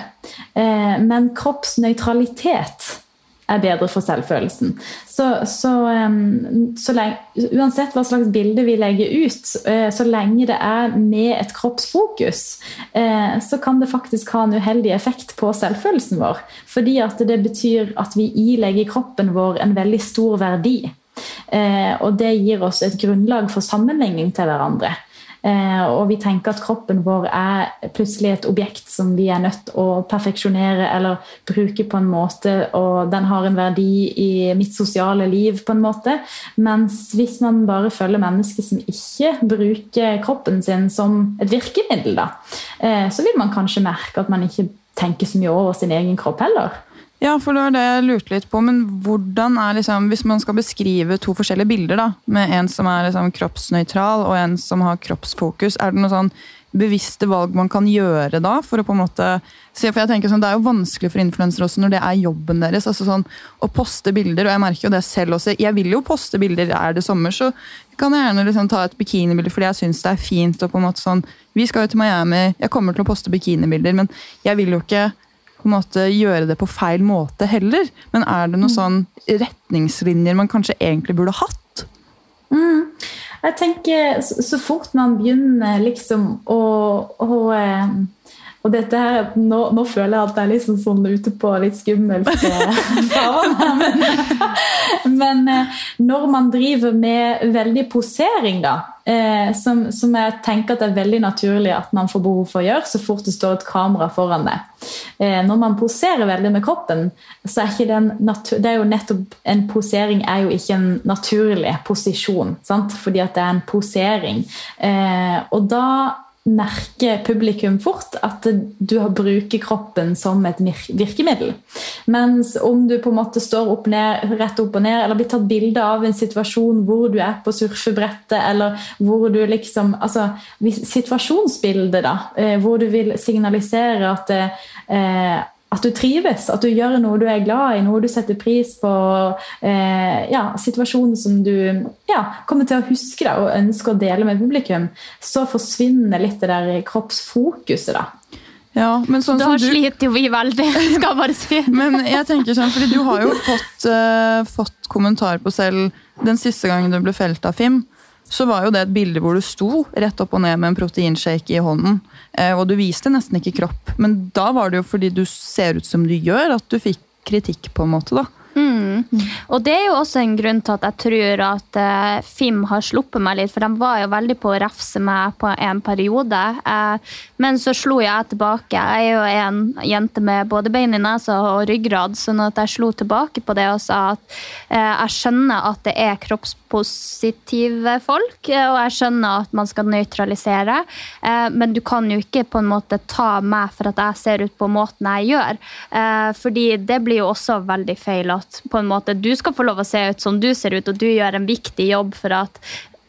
S3: Eh, men kroppsnøytralitet er bedre for selvfølelsen. Så, så, så lenge, uansett hva slags bilde vi legger ut, eh, så lenge det er med et kroppsfokus, eh, så kan det faktisk ha en uheldig effekt på selvfølelsen vår. Fordi at det betyr at vi ilegger kroppen vår en veldig stor verdi. Eh, og det gir oss et grunnlag for sammenligning til hverandre. Eh, og vi tenker at kroppen vår er plutselig et objekt som vi er nødt til å perfeksjonere eller bruke på en måte, og den har en verdi i mitt sosiale liv på en måte. Mens hvis man bare følger mennesker som ikke bruker kroppen sin som et virkemiddel, da, eh, så vil man kanskje merke at man ikke tenker så mye over sin egen kropp heller.
S2: Ja, for det var det jeg lurte litt på. Men hvordan er liksom, hvis man skal beskrive to forskjellige bilder, da, med en som er liksom kroppsnøytral og en som har kroppsfokus, er det noe sånn bevisste valg man kan gjøre da? For å på en måte se, for jeg tenker sånn, Det er jo vanskelig for influensere også når det er jobben deres. altså sånn Å poste bilder, og jeg merker jo det selv også. Jeg vil jo poste bilder. Er det sommer, så kan jeg gjerne liksom ta et bikinibilde fordi jeg syns det er fint. og på en måte sånn, Vi skal jo til Miami, jeg kommer til å poste bikinibilder, men jeg vil jo ikke på en måte gjøre det på feil måte heller. Men er det noen sånn retningslinjer man kanskje egentlig burde hatt?
S3: Mm. Jeg tenker så, så fort man begynner liksom å, å eh, og dette her, nå, nå føler jeg at det er liksom sånn ute på litt skummelt eh, farvann. Men, men eh, når man driver med veldig posering, da, eh, som, som jeg tenker at det er veldig naturlig at man får behov for å gjøre så fort det står et kamera foran deg. Når man poserer veldig med kroppen, så er ikke det natur, det er jo nettopp En posering er jo ikke en naturlig posisjon, sant? fordi at det er en posering. Og da merker publikum fort at du har bruker kroppen som et virkemiddel. Mens om du på en måte står opp ned, rett opp og ned, eller blir tatt bilde av en situasjon hvor du er på surfebrettet, eller hvor du liksom Altså situasjonsbildet, da. eh, Hvor du vil signalisere at eh, at du trives, at du gjør noe du er glad i, noe du setter pris på. Eh, ja, Situasjonen som du ja, kommer til å huske deg og ønsker å dele med publikum. Så forsvinner litt det der kroppsfokuset. da.
S2: Ja, men sånn
S1: Da
S2: som du,
S1: sliter jo vi veldig, skal jeg bare si.
S2: men jeg tenker sånn, fordi du har jo fått, uh, fått kommentar på selv den siste gangen du ble felt av Fim. Så var jo det et bilde hvor du sto rett opp og ned med en proteinshake i hånden. eh, Og du viste nesten ikke kropp. Men da var det jo fordi du ser ut som du gjør, at du fikk kritikk, på en måte. da.
S1: Mm. Og det er jo også en grunn til at jeg tror at uh, Fim har sluppet meg litt, for de var jo veldig på å refse meg på en periode. Uh, men så slo jeg tilbake. Jeg er jo en jente med både bein i nesa og ryggrad, sånn at jeg slo tilbake på det og sa at uh, jeg skjønner at det er kroppspositive folk, og jeg skjønner at man skal nøytralisere, men du kan jo ikke på en måte ta meg for at jeg ser ut på måten jeg gjør. Fordi det blir jo også veldig feil at på en måte du skal få lov å se ut som du ser ut, og du gjør en viktig jobb for at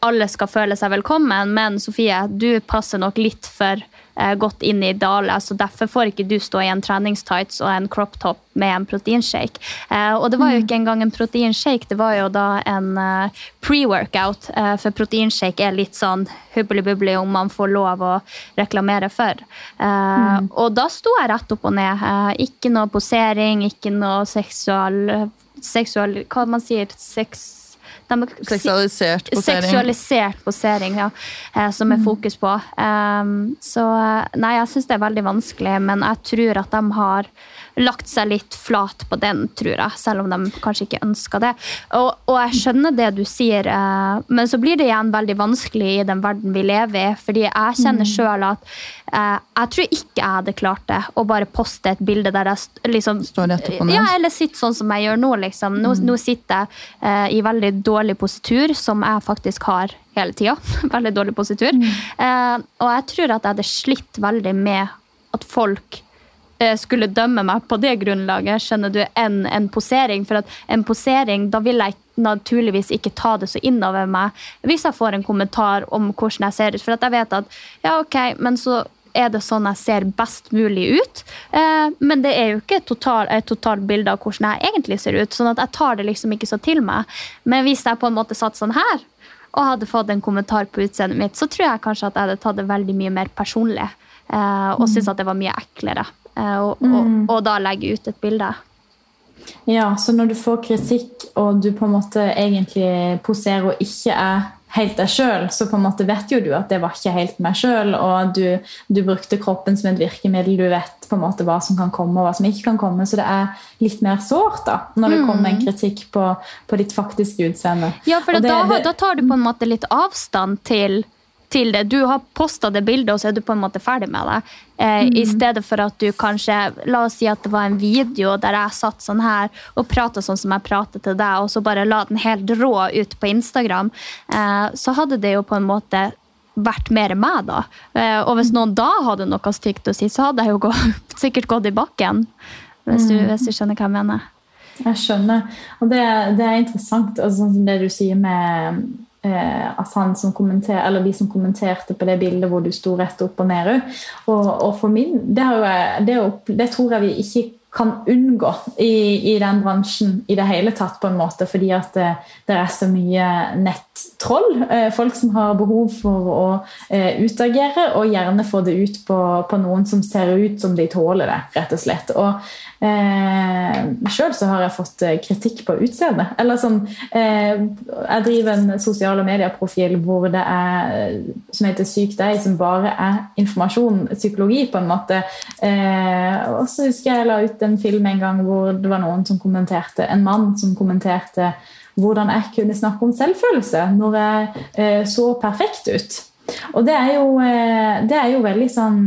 S1: alle skal føle seg velkommen, men Sofie, du passer nok litt for eh, godt inn i dal, så derfor får ikke du stå i en treningstights og en crop top med en proteinshake. Eh, og det var jo ikke engang en proteinshake, det var jo da en eh, pre-workout, for proteinshake er litt sånn hubbeli-bubbeli om man får lov å reklamere for. Mm. Og da sto jeg rett opp og ned. Ikke noe posering, ikke noe seksual, seksual Hva man sier sex...
S2: Seksualisert posering.
S1: Seksualisert posering, ja. eh, Som er fokus på. Um, så eh, nei, jeg syns det er veldig vanskelig, men jeg tror at de har lagt seg litt flat på den, tror jeg. Selv om de kanskje ikke ønska det. Og, og jeg skjønner det du sier, eh, men så blir det igjen veldig vanskelig i den verden vi lever i. Fordi jeg kjenner sjøl at eh, jeg tror ikke jeg hadde klart det å bare poste et bilde der jeg liksom
S2: Står rett opp og ned.
S1: Ja, eller sitter sånn som jeg gjør nå, liksom. Nå, nå sitter jeg eh, i veldig dårlig positur, som jeg faktisk har hele tida. veldig dårlig positur. Eh, og jeg tror at jeg hadde slitt veldig med at folk skulle dømme meg på det grunnlaget, skjønner du, enn en posering. For at en posering, da vil jeg naturligvis ikke ta det så innover meg hvis jeg får en kommentar om hvordan jeg ser ut. For at jeg vet at ja, ok, men så er det sånn jeg ser best mulig ut. Eh, men det er jo ikke et total, totalt bilde av hvordan jeg egentlig ser ut. sånn at jeg tar det liksom ikke så til meg. Men hvis jeg på en måte satt sånn her og hadde fått en kommentar på utseendet mitt, så tror jeg kanskje at jeg hadde tatt det veldig mye mer personlig. Eh, og syntes at det var mye eklere. Eh, og, og, og da legge ut et bilde.
S3: Ja, så når du får kritikk, og du på en måte egentlig poserer og ikke er helt deg sjøl, så på en måte vet jo du at det var ikke helt meg sjøl, og du, du brukte kroppen som et virkemiddel. Du vet på en måte hva som kan komme, og hva som ikke kan komme. Så det er litt mer sårt da, når det kommer en kritikk på, på ditt faktiske utseende.
S1: Ja, for
S3: det-
S1: da,
S3: det-
S1: da tar du på en måte litt avstand til, til det. Du har posta det bildet, og så er du på en måte ferdig med det. Eh, I stedet for at du kanskje La oss si at det var en video der jeg satt sånn her og prata sånn som jeg prater til deg, og så bare la den helt rå ut på Instagram, eh, så hadde det jo på en måte vært mer meg, da. Eh, og hvis noen da hadde noe stygt å si, så hadde jeg jo gått, sikkert gått i bakken. Hvis du, hvis du skjønner hva jeg mener.
S3: Jeg skjønner. Og det, det er interessant, altså, sånn som det du sier med at han som kommenter, eller de som kommenterte på det bildet hvor du sto rett opp og ned. Og, og for min, det, jeg- det, det tror jeg vi ikke kan unngå i, i den bransjen i det hele tatt, på en måte, fordi at det, det er så mye nettroll. Eh, folk som har behov for å eh, utagere, og gjerne få det ut på, på noen som ser ut som de tåler det, rett og slett. Og eh, Sjøl har jeg fått eh, kritikk på utseendet. Eller sånn eh, Jeg driver en sosiale medier-profil hvor det er som heter Syk deg, som bare er informasjon, psykologi, på en måte. Eh, og så husker jeg la ut en film en gang hvor det var noen som kommenterte, en mann som kommenterte hvordan jeg kunne snakke om selvfølelse når jeg eh, så perfekt ut. Og det er jo, eh, det er jo veldig sånn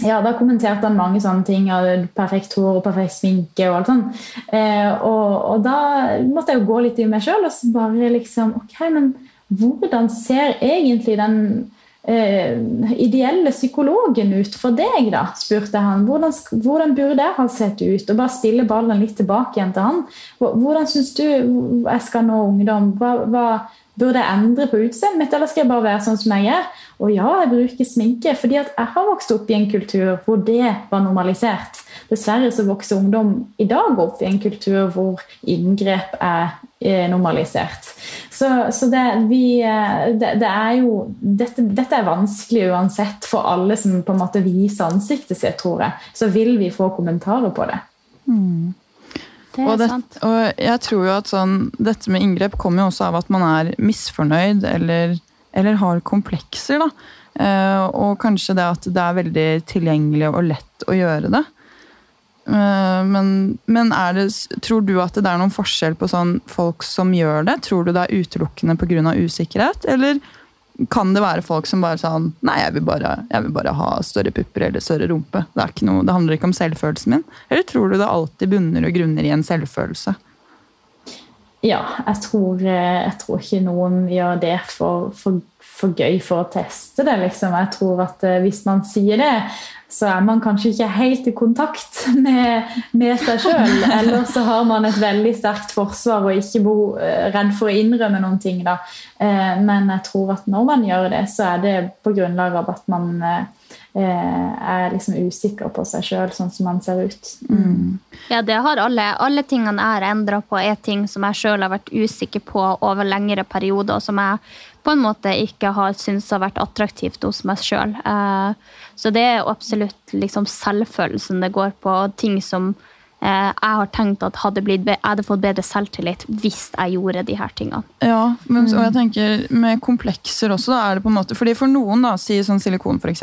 S3: ja, Da kommenterte han mange sånne ting. Perfekt hår og perfekt sminke og alt sånt. Eh, og, og da måtte jeg jo gå litt i meg sjøl og så bare liksom Ok, men hvordan ser egentlig den eh, ideelle psykologen ut for deg, da? spurte han. Hvordan, hvordan burde jeg ha sett ut? Og bare stille ballen litt tilbake igjen til han. Hvordan syns du jeg skal nå ungdom? Hva, hva Burde jeg endre på utseendet mitt, eller skal jeg bare være sånn som jeg er? Og ja, jeg bruker sminke, fordi at jeg har vokst opp i en kultur hvor det var normalisert. Dessverre så vokser ungdom i dag opp i en kultur hvor inngrep er eh, normalisert. Så, så det, vi, eh, det, det, er jo dette, dette, er vanskelig uansett for alle som på en måte viser ansiktet sitt, tror jeg. Så vil vi få kommentarer på det.
S2: Mm. Det og, det, og, jeg tror jo at sånn, dette med inngrep kommer jo også av at man er misfornøyd eller, eller har komplekser. da. Uh, og kanskje det at det er veldig tilgjengelig og lett å gjøre det. Uh, men, men det, tror du at det er noen forskjell på sånn folk som gjør det? Tror du det er utelukkende pga. usikkerhet, eller kan det være folk som bare sånn Nei, jeg vil bare, jeg vil bare ha større pupper eller større rumpe. Det, noe, det, handler ikke om selvfølelsen min. Eller tror du det alltid bunner og grunner i en selvfølelse?
S3: Ja, jeg tror, eh, jeg tror ikke noen gjør det for, for, for, gøy for å teste det. Liksom. Jeg tror at eh, hvis man sier det, så er man kanskje ikke helt i kontakt med, med seg sjøl. Eller så har man et veldig sterkt forsvar og ikke bo, eh, redd for å innrømme noen ting. Da. Men jeg tror at når man gjør det, så er det på grunnlag av at man er liksom usikker på seg sjøl, sånn som man ser ut. Mm.
S1: Ja, det har alle. Alle tingene jeg har endra på, er ting som jeg sjøl har vært usikker på over lengre perioder, og som jeg på en måte ikke har syntes har vært attraktivt hos meg sjøl. Eh, så det er absolutt liksom selvfølelsen det går på, og ting som eh, jeg har tenkt at hadde blitt, jeg hadde fått bedre selvtillit hvis jeg gjorde de her tingene.
S2: Ja, men, og jeg tenker med komplekser også, da er det på en måte, fordi For noen, da, si sånn silikon f.eks.,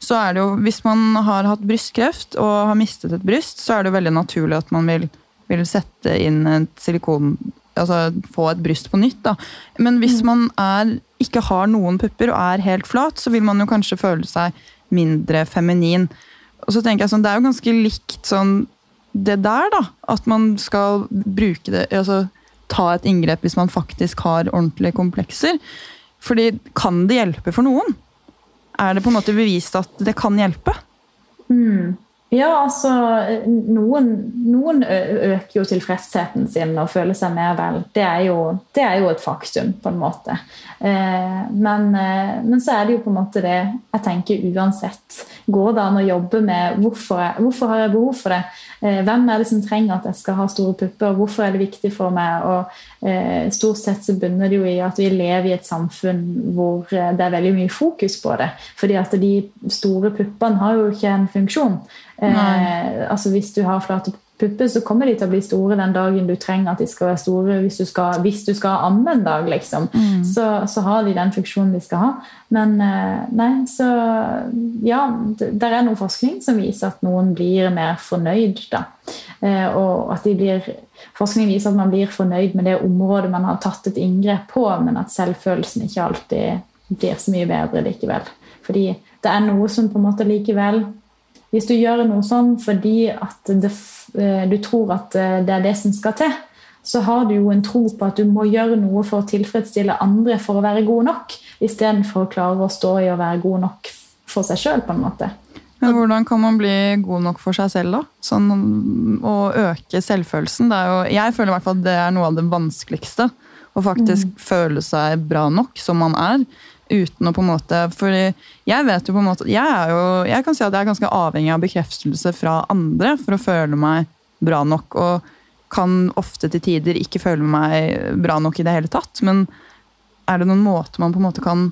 S2: så er det jo Hvis man har hatt brystkreft og har mistet et bryst, så er det jo veldig naturlig at man vil, vil sette inn et silikon altså, få et bryst på nytt. Da. Men hvis mm. man er, ikke har noen pupper og er helt flat, så vil man jo kanskje føle seg mindre feminin. Og så tenker jeg sånn, Det er jo ganske likt sånn det der, da. At man skal bruke det altså ta et inngrep hvis man faktisk har ordentlige komplekser. Fordi kan det hjelpe for noen? Er det på en måte bevist at det kan hjelpe?
S3: Mm. Ja, altså noen, noen, øker jo tilfredsheten sin og føler seg mer vel. Det er jo, det er jo et faktum, på en måte. Eh, men, eh, men, så er det jo på en måte det jeg tenker uansett. Går det an å jobbe med hvorfor, hvorfor har jeg behov for det? Eh, hvem er det som trenger at jeg skal ha store pupper? Hvorfor er det viktig for meg? Og eh, Stort sett så bunner det jo i at vi lever i et samfunn hvor eh, det er veldig mye fokus på det. Fordi at de store puppene har jo ikke en funksjon. Eh, altså Hvis du har flate pupper, så kommer de til å bli store den dagen du trenger at de skal være store. Hvis du skal, hvis du skal amme en dag, liksom, mm. så, så, har de den funksjonen de skal ha. Men eh, nei, så Ja, det er noe forskning som viser at noen blir mer fornøyd, da. Eh, og at de blir Forskning viser at man blir fornøyd med det området man har tatt et inngrep på, men at selvfølelsen ikke alltid blir så mye bedre likevel. Fordi det er noe som på en måte likevel hvis du gjør noe sånn fordi at det, eh, du tror at eh, det er det som skal til, så har du jo en tro på at du må gjøre noe for å tilfredsstille andre for å være god nok, istedenfor å klare å stå i å være god nok for seg sjøl, på en måte.
S2: Men hvordan kan man bli god nok for seg selv, da? Sånn Å øke selvfølelsen. Jo, jeg føler i hvert fall at det er noe av det vanskeligste. Å faktisk mm. føle seg bra nok som man er uten å på en måte fordi jeg vet jo på en måte, jeg, er jo, jeg kan si at jeg er ganske avhengig av bekreftelse fra andre for å føle meg bra nok. Og kan ofte til tider ikke føle meg bra nok i det hele tatt. Men er det noen måte man på en måte kan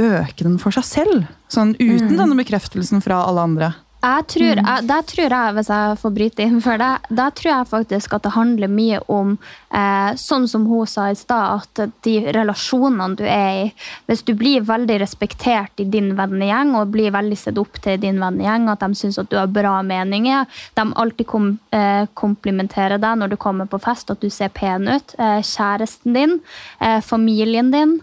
S2: øke den for seg selv? Sånn uten mm. denne bekreftelsen fra alle andre.
S1: Jeg tror, mm. jeg, der tror jeg, hvis jeg får bryte inn for det, der tror jeg faktisk at det handler mye om eh, sånn som hun sa i stad, at de relasjonene du er i Hvis du blir veldig respektert i din vennegjeng og blir veldig sett opp til din vennegjeng, at de syns at du har bra meninger, de alltid kom, eh, komplimenterer deg når du kommer på fest, at du ser pen ut, eh, kjæresten din, eh, familien din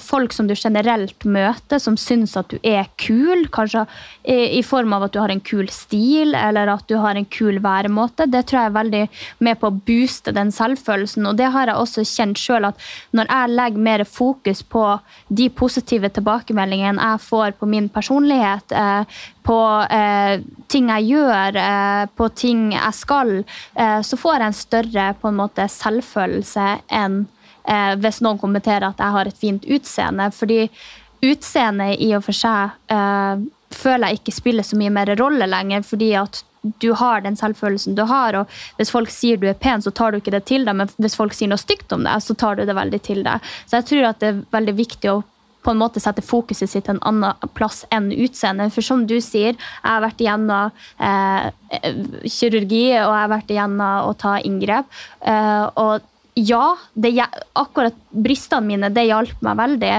S1: folk som du generelt møter, som syns at du er kul. Kanskje i, i, form av at du har en kul stil, eller at du har en kul væremåte. Det tror jeg er veldig med på å booste den selvfølelsen. Og det har jeg også kjent sjøl, at når jeg legger mer fokus på de positive tilbakemeldingene jeg får på min personlighet, eh, på eh, ting jeg gjør, eh, på ting jeg skal, eh, så får jeg en større på en måte, selvfølelse enn eh, hvis noen kommenterer at jeg har et fint utseende. Fordi utseendet i og for seg eh, føler jeg ikke spiller så mye mer rolle lenger. fordi at du har den selvfølelsen du har, og hvis folk sier du er pen, så tar du ikke det til deg, men hvis folk sier noe stygt om deg, så tar du det veldig til deg. Så jeg tror at det er veldig viktig å på en måte sette fokuset sitt en annen plass enn utseende. For som du sier, jeg har vært igjennom eh, kirurgi, og jeg har vært igjennom å ta inngrep. Eh, og ja, det, akkurat brystene mine det hjalp meg veldig.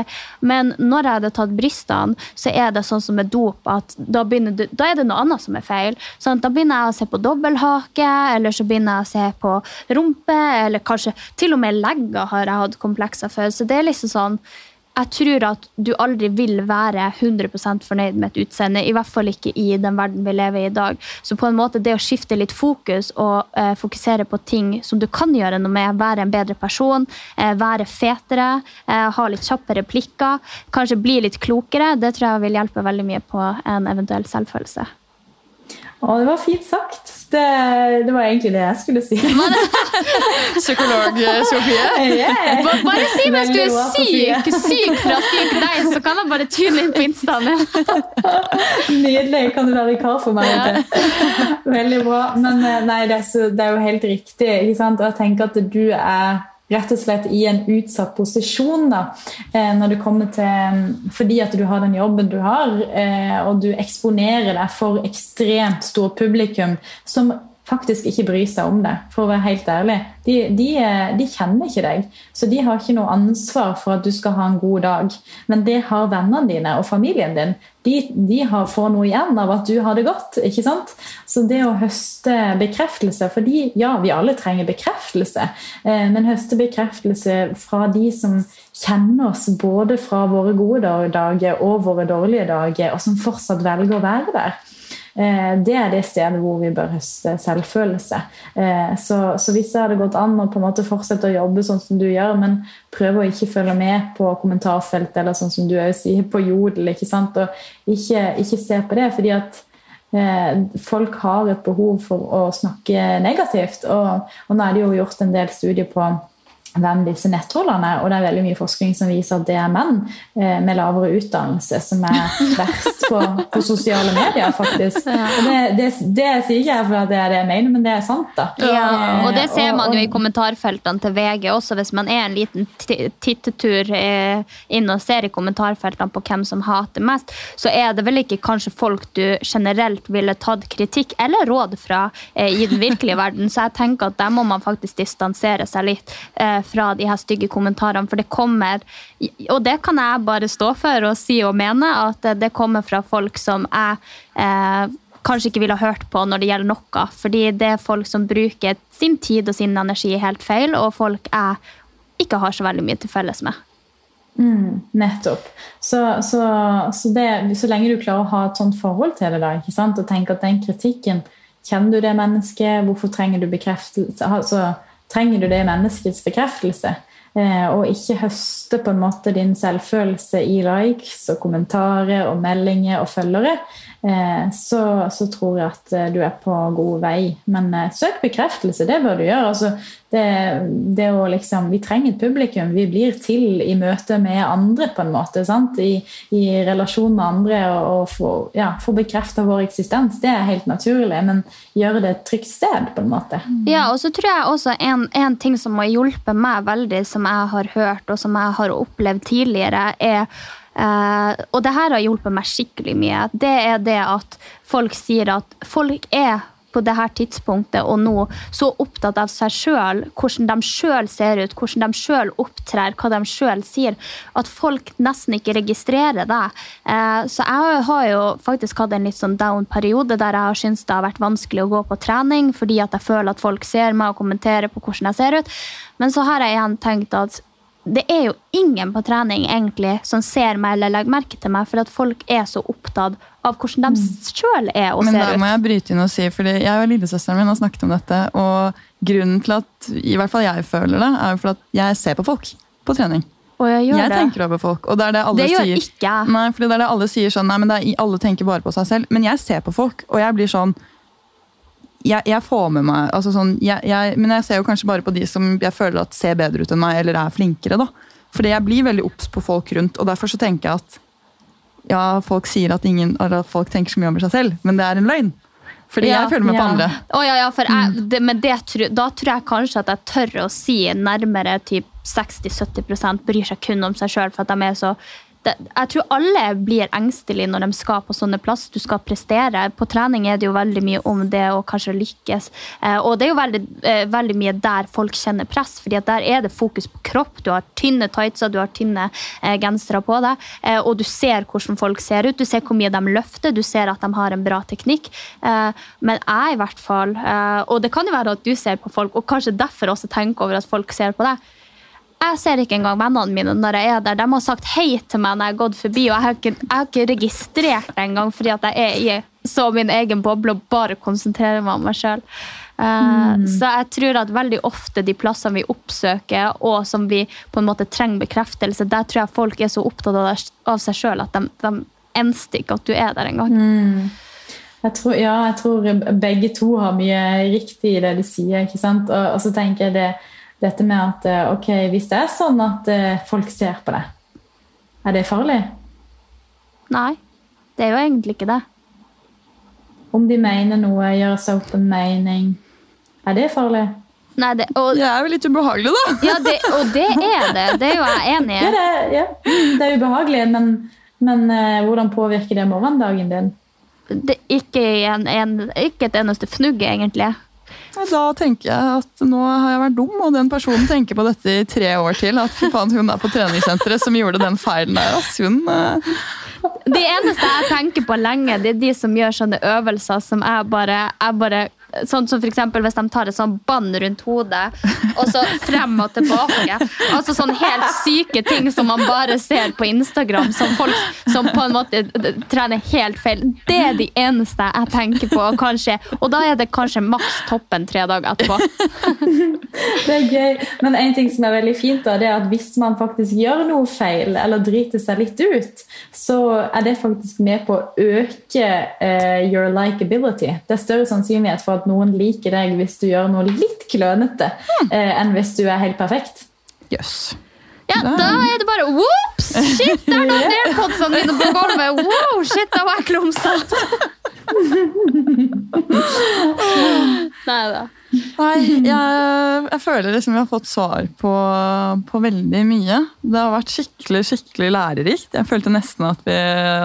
S1: Men når jeg hadde tatt brystene, så er det sånn som med dop at da, du, da er det noe annet som er feil. Sånn, da begynner jeg å se på dobbelthake, eller så begynner jeg å se på rumpe, eller kanskje til og med legger har jeg hatt komplekser for. Så det er liksom sånn jeg tror at du aldri vil være 100% fornøyd med et utseende. I hvert fall ikke i den verden vi lever i i dag. Så på en måte det å skifte litt fokus og eh, fokusere på ting som du kan gjøre noe med, være en bedre person, eh, være fetere, eh, ha litt kjappe replikker, kanskje bli litt klokere, det tror jeg vil hjelpe veldig mye på en eventuell selvfølelse.
S3: Å, det var fint sagt. Det, det, var egentlig det jeg skulle si.
S2: Psykolog eh, Sofie?
S3: Yeah.
S1: Bare si hvis du er syk, syk fra syk deg, så kan jeg bare tune inn på instaen.
S3: Nydelig. Kan du være vikar for meg? Ja. Veldig bra. Men eh, nei, det er, så, det er jo helt riktig. Og jeg tenker at du er rett og slett i en utsatt posisjon da, eh, når det kommer til Fordi at du har den jobben du har, eh, og du eksponerer deg for ekstremt stort publikum som faktisk ikke bryr seg om det, for å være helt ærlig. De, de, de, kjenner ikke deg, så de har ikke noe ansvar for at du skal ha en god dag. Men det har vennene dine og familien din. De, de har, får noe igjen av at du har det godt. ikke sant? Så det å høste bekreftelse fordi ja, vi alle trenger bekreftelse, eh, men høste bekreftelse fra de som kjenner oss både fra våre gode dager og våre dårlige dager, og som fortsatt velger å være der. Eh, det er det stedet hvor vi bør høste selvfølelse. Eh, så, så hvis det hadde gått an å på en måte fortsette å jobbe sånn som du gjør, men prøve å ikke følge med på kommentarfeltet eller sånn som du sier, på Jodel, ikke sant? og ikke, ikke se på det. fordi at eh, folk har et behov for å snakke negativt. Og, og nå er det jo gjort en del studier på hvem disse nettrollene og det er veldig mye forskning som viser at det er menn eh, med lavere utdannelse som er verst på, på sosiale medier, faktisk. Det, det, det sier ikke jeg for at det er det jeg mener, men det er sant. da.
S1: Ja, og det ser man jo i kommentarfeltene til VG også, hvis man er en liten tittetur eh, inn og ser i kommentarfeltene på hvem som hater mest, så er det vel ikke kanskje folk du generelt ville tatt kritikk eller råd fra eh, i den virkelige verden, så jeg tenker at der må man faktisk distansere seg litt fra de her stygge kommentarene. For det kommer, og det kan jeg bare stå for og si og mene, at det kommer fra folk som jeg eh, kanskje ikke ville hørt på når det gjelder noe. Fordi det er folk som bruker sin tid og sin energi helt feil, og folk jeg ikke har så veldig mye til felles med.
S3: Mm, nettopp. Så, så, så, det, så, lenge du klarer å ha et sånt forhold til det, da, ikke sant? og tenke at den kritikken Kjenner du det mennesket? Hvorfor trenger du bekreftelse? Altså, trenger du det menneskets bekreftelse. Eh, og ikke høste på en måte din selvfølelse i likes og kommentarer og meldinger og følgere. Eh, så, så, tror jeg at eh, du er på god vei. Men eh, søk bekreftelse, det bør du gjøre. Altså, det, det å liksom, vi trenger et publikum. Vi blir til i møte med andre, på en måte. I, I, relasjon med andre og, og få, ja, få bekrefta vår eksistens. Det er helt naturlig, men gjøre det et trygt sted, på en måte.
S1: Ja, og så tror jeg også en, en ting som har hjulpet meg veldig, som jeg har hørt og som jeg har opplevd tidligere, er Uh, og det her har hjulpet meg skikkelig mye. Det er det at folk sier at folk er på det her tidspunktet og nå så opptatt av seg sjøl, hvordan de sjøl ser ut, hvordan de sjøl opptrer, hva de sjøl sier, at folk nesten ikke registrerer det. Uh, så jeg har jo faktisk hatt en litt sånn down-periode der jeg har syntes det har vært vanskelig å gå på trening fordi at jeg føler at folk ser meg og kommenterer på hvordan jeg ser ut. Men så har jeg igjen tenkt at det er jo ingen på trening egentlig som ser meg eller legger merke til meg, for at folk er så opptatt av hvordan de sjøl er og
S2: Men
S1: ser
S2: da må jeg bryte inn og si, fordi jeg og lillesøsteren min har snakket om dette, og grunnen til at i hvert fall jeg føler det, er jo for at jeg ser på folk på trening.
S1: Og jeg
S2: Jeg tenker over folk, og det er det alle
S1: Det
S2: sier.
S1: ikke.
S2: Nei, fordi det er det alle sier sånn, nei, men det er, alle tenker bare på seg selv. Men jeg ser på folk, og jeg blir sånn jeg, jeg får med meg altså sånn, jeg, jeg, Men jeg ser jo kanskje bare på de som jeg føler at ser bedre ut enn meg, eller er flinkere. da. Fordi jeg blir veldig obs på folk rundt, og derfor så tenker jeg at ja, folk sier at, ingen, eller at folk tenker så mye over seg selv, men det er en løgn. Fordi
S1: Ja,
S2: jeg føler meg på
S1: ja.
S2: andre.
S1: Oh, ja, ja, for jeg, det, men det, da tror jeg kanskje at jeg tør å si nærmere typ 60-70 bryr seg kun om seg sjøl. For at de er så jeg tror alle blir engstelige når de skal på sånne plass. Du skal prestere. På trening er det jo veldig mye om det å kanskje lykkes. Eh, og det er jo veldig, eh, veldig mye der folk kjenner press, fordi der er det fokus på kropp. Du har tynne tightser, du har tynne eh, gensere på deg, og du ser hvordan folk ser ut. Du ser hvor mye de løfter, du ser at de har en bra teknikk. Men jeg i hvert fall, og det kan jo være at du ser på folk, og kanskje derfor også tenker over at folk ser på deg. Jeg ser ikke engang vennene mine når jeg er der. De har sagt hei til meg når jeg har gått forbi, og jeg har ikke, jeg har ikke registrert det engang fordi at jeg er i så min egen boble og bare konsentrerer meg om meg sjøl. Så jeg tror at veldig ofte de plassene vi oppsøker, og som vi på en måte trenger bekreftelse, der tror jeg folk er så opptatt av, av seg sjøl at de, de enster ikke at du er der engang.
S3: Jeg tror, ja, jeg tror begge to har mye riktig i det de sier. ikke sant? Og, og så tenker jeg det, dette med at eh, ok, hvis det er sånn at eh, folk ser på deg, er det farlig?
S1: Nei, det er jo egentlig ikke det.
S3: Om de mener noe, gjør seg opp en mening, er det farlig?
S1: Nei, det, og,
S2: Det er jo litt ubehagelig, da.
S1: ja, det, og det er det. Det er jo jeg enig i.
S3: Ja, det, ja. det er ubehagelig, men, men uh, hvordan påvirker det morgendagen din?
S1: det, ikke, en, en, ikke et eneste fnugg, egentlig.
S2: Da tenker jeg at nå har jeg vært dum, og den personen tenker på dette i tre år til. At fy faen, hun er på treningssenteret som gjorde den feilen der. Ass. Hun, uh...
S1: De eneste jeg tenker på lenge, det er de som gjør sånne øvelser som jeg bare, jeg bare Sånn som eksempel hvis de tar et sånn bånd rundt hodet, og så frem og tilbake. Altså sånne helt syke ting som man bare ser på Instagram, som folk som på en måte trener helt feil. Det er de eneste jeg tenker på. Kanskje, og da er det kanskje maks toppen tre dager etterpå.
S3: Det er gøy. Men en ting som er veldig fint, da, det er at hvis man faktisk gjør noe feil, eller driter seg litt ut, så er det faktisk med på å øke uh, your likability. Det er større sannsynlighet for at noen liker deg hvis du gjør noe litt klønete, eh, enn hvis du er helt perfekt.
S2: Jøss.
S1: Ja, da er det bare Whoops! Shit, der lå airpodsene mine på gulvet! Wow, shit, da var jeg klumsete! Nei da.
S2: Nei, jeg, jeg føler liksom vi har fått svar på, på veldig mye. Det har vært skikkelig skikkelig lærerikt. Jeg følte nesten at, vi,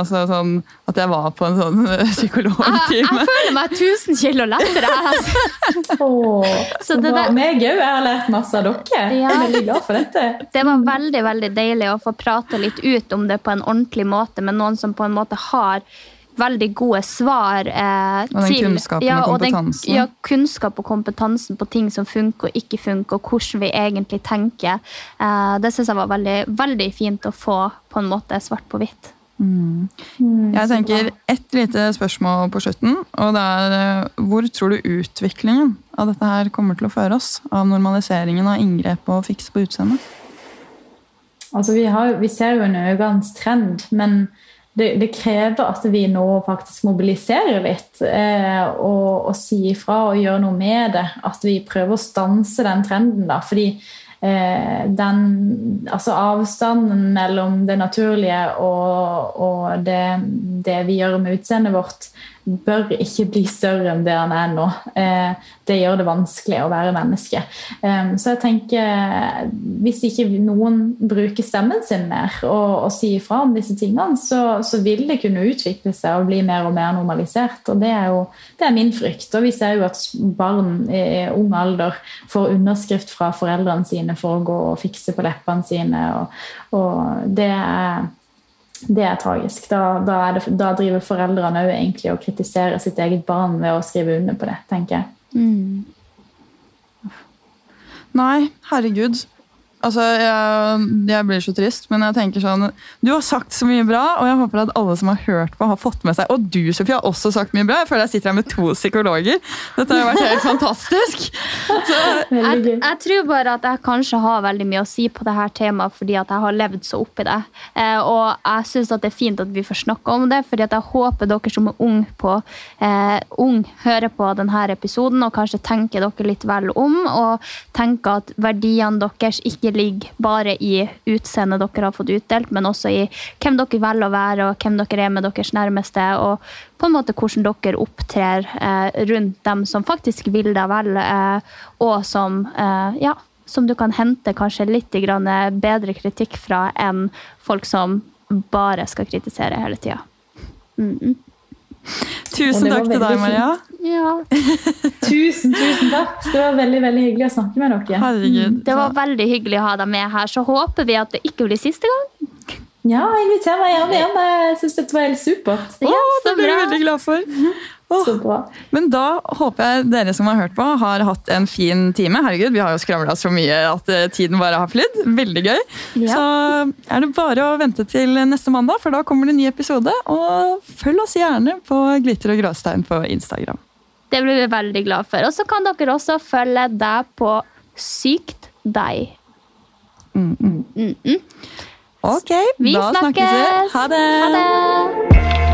S2: altså, sånn, at jeg var på en sånn
S1: Jeg,
S2: psykologtime.
S1: jeg føler meg 1000 kilo lettere. Altså.
S3: Åh,
S1: Så
S3: så
S1: det
S3: var
S1: der-
S3: Meg òg. Jeg har lært masse av dere. Jeg er veldig glad for dette.
S1: Det var veldig veldig deilig å få prate litt ut om det på en ordentlig måte med noen som på en måte har veldig gode svar. Eh,
S2: Og den
S1: til,
S2: kunnskapen og
S1: og den-
S2: kompetansen.
S1: ja, kunnskap og kompetansen på ting som funker og ikke funker, og hvordan vi egentlig tenker. Eh, det syns jeg var veldig, veldig fint å få på en måte svart på hvitt.
S2: Jeg tenker ett lite spørsmål på slutten. og det er eh, Hvor tror du utviklingen av dette her kommer til å føre oss? Av normaliseringen av inngrep og fiks på utseendet?
S3: Altså, vi, har, vi ser jo en økende trend, men det, det krever at vi nå faktisk mobiliserer litt eh, og, og sier ifra og gjør noe med det. At vi prøver å stanse den trenden. da, fordi eh, den, altså avstanden mellom det naturlige og, og det, det vi gjør med utseendet vårt, bør ikke bli større enn det han er nå. Eh, det gjør det vanskelig å være menneske. Eh, så jeg tenker hvis ikke noen bruker stemmen sin mer og, og sier fra om disse tingene, så, så vil det kunne utvikle seg og bli mer og mer normalisert. Og det er jo det er min frykt. Og vi ser jo at barn i ung alder får underskrift fra foreldrene sine for å gå og fikse på leppene sine. og, og det er det er tragisk. Da, da, er det, da driver foreldrene òg egentlig og kritiserer sitt eget barn ved å skrive under på det, tenker jeg.
S2: Nei, herregud. Altså, jeg, jeg blir så trist, men jeg tenker sånn Du har sagt så mye bra, og jeg håper at alle som har hørt på, har fått med seg Og du, Sofie, har også sagt mye bra. Jeg føler jeg sitter her med to psykologer. Dette har jo vært helt fantastisk. Så,
S1: Jeg, jeg tror bare at jeg kanskje har veldig mye å si på det her temaet fordi at jeg har levd så oppi det. Eh, og jeg syns det er fint at vi får snakke om det, fordi at jeg håper dere som er ung på eh, ung hører på denne episoden og kanskje tenker dere litt vel om, og tenker at verdiene deres ikke ligger bare i utseendet dere har fått utdelt, men også i hvem dere velger å være, og hvem dere er med deres nærmeste, og på en måte hvordan dere opptrer eh, rundt dem som faktisk vil deg vel, eh, og som eh, ja, som du kan hente kanskje litt grann bedre kritikk fra enn folk som bare skal kritisere hele tida. Mm -mm.
S2: Tusen takk til deg, Maria.
S1: Ja.
S3: tusen, tusen takk. Det var veldig veldig hyggelig å snakke med dere.
S2: Herregud.
S1: Det var veldig hyggelig å ha deg med her. Så håper vi at det ikke blir siste gang.
S3: Ja, inviter meg gjerne igjen. Jeg syns dette var helt supert.
S1: Ja,
S2: det blir jeg veldig glad for.
S3: Så bra.
S2: Men da håper jeg dere som har hørt på, har hatt en fin time. Herregud, Vi har jo skravla så mye at eh, tiden bare har flydd. Veldig gøy.
S1: Ja.
S2: Så er det bare å vente til neste mandag, for da kommer det en ny episode. Og følg oss gjerne på Glitter og gråstein på Instagram.
S1: Det blir vi veldig glad for. Og så kan dere også følge deg på Sykt deg.
S2: Ok,
S1: Vi
S2: da
S1: snakkes!
S2: snakkes vi. Ha det!
S1: Ha det!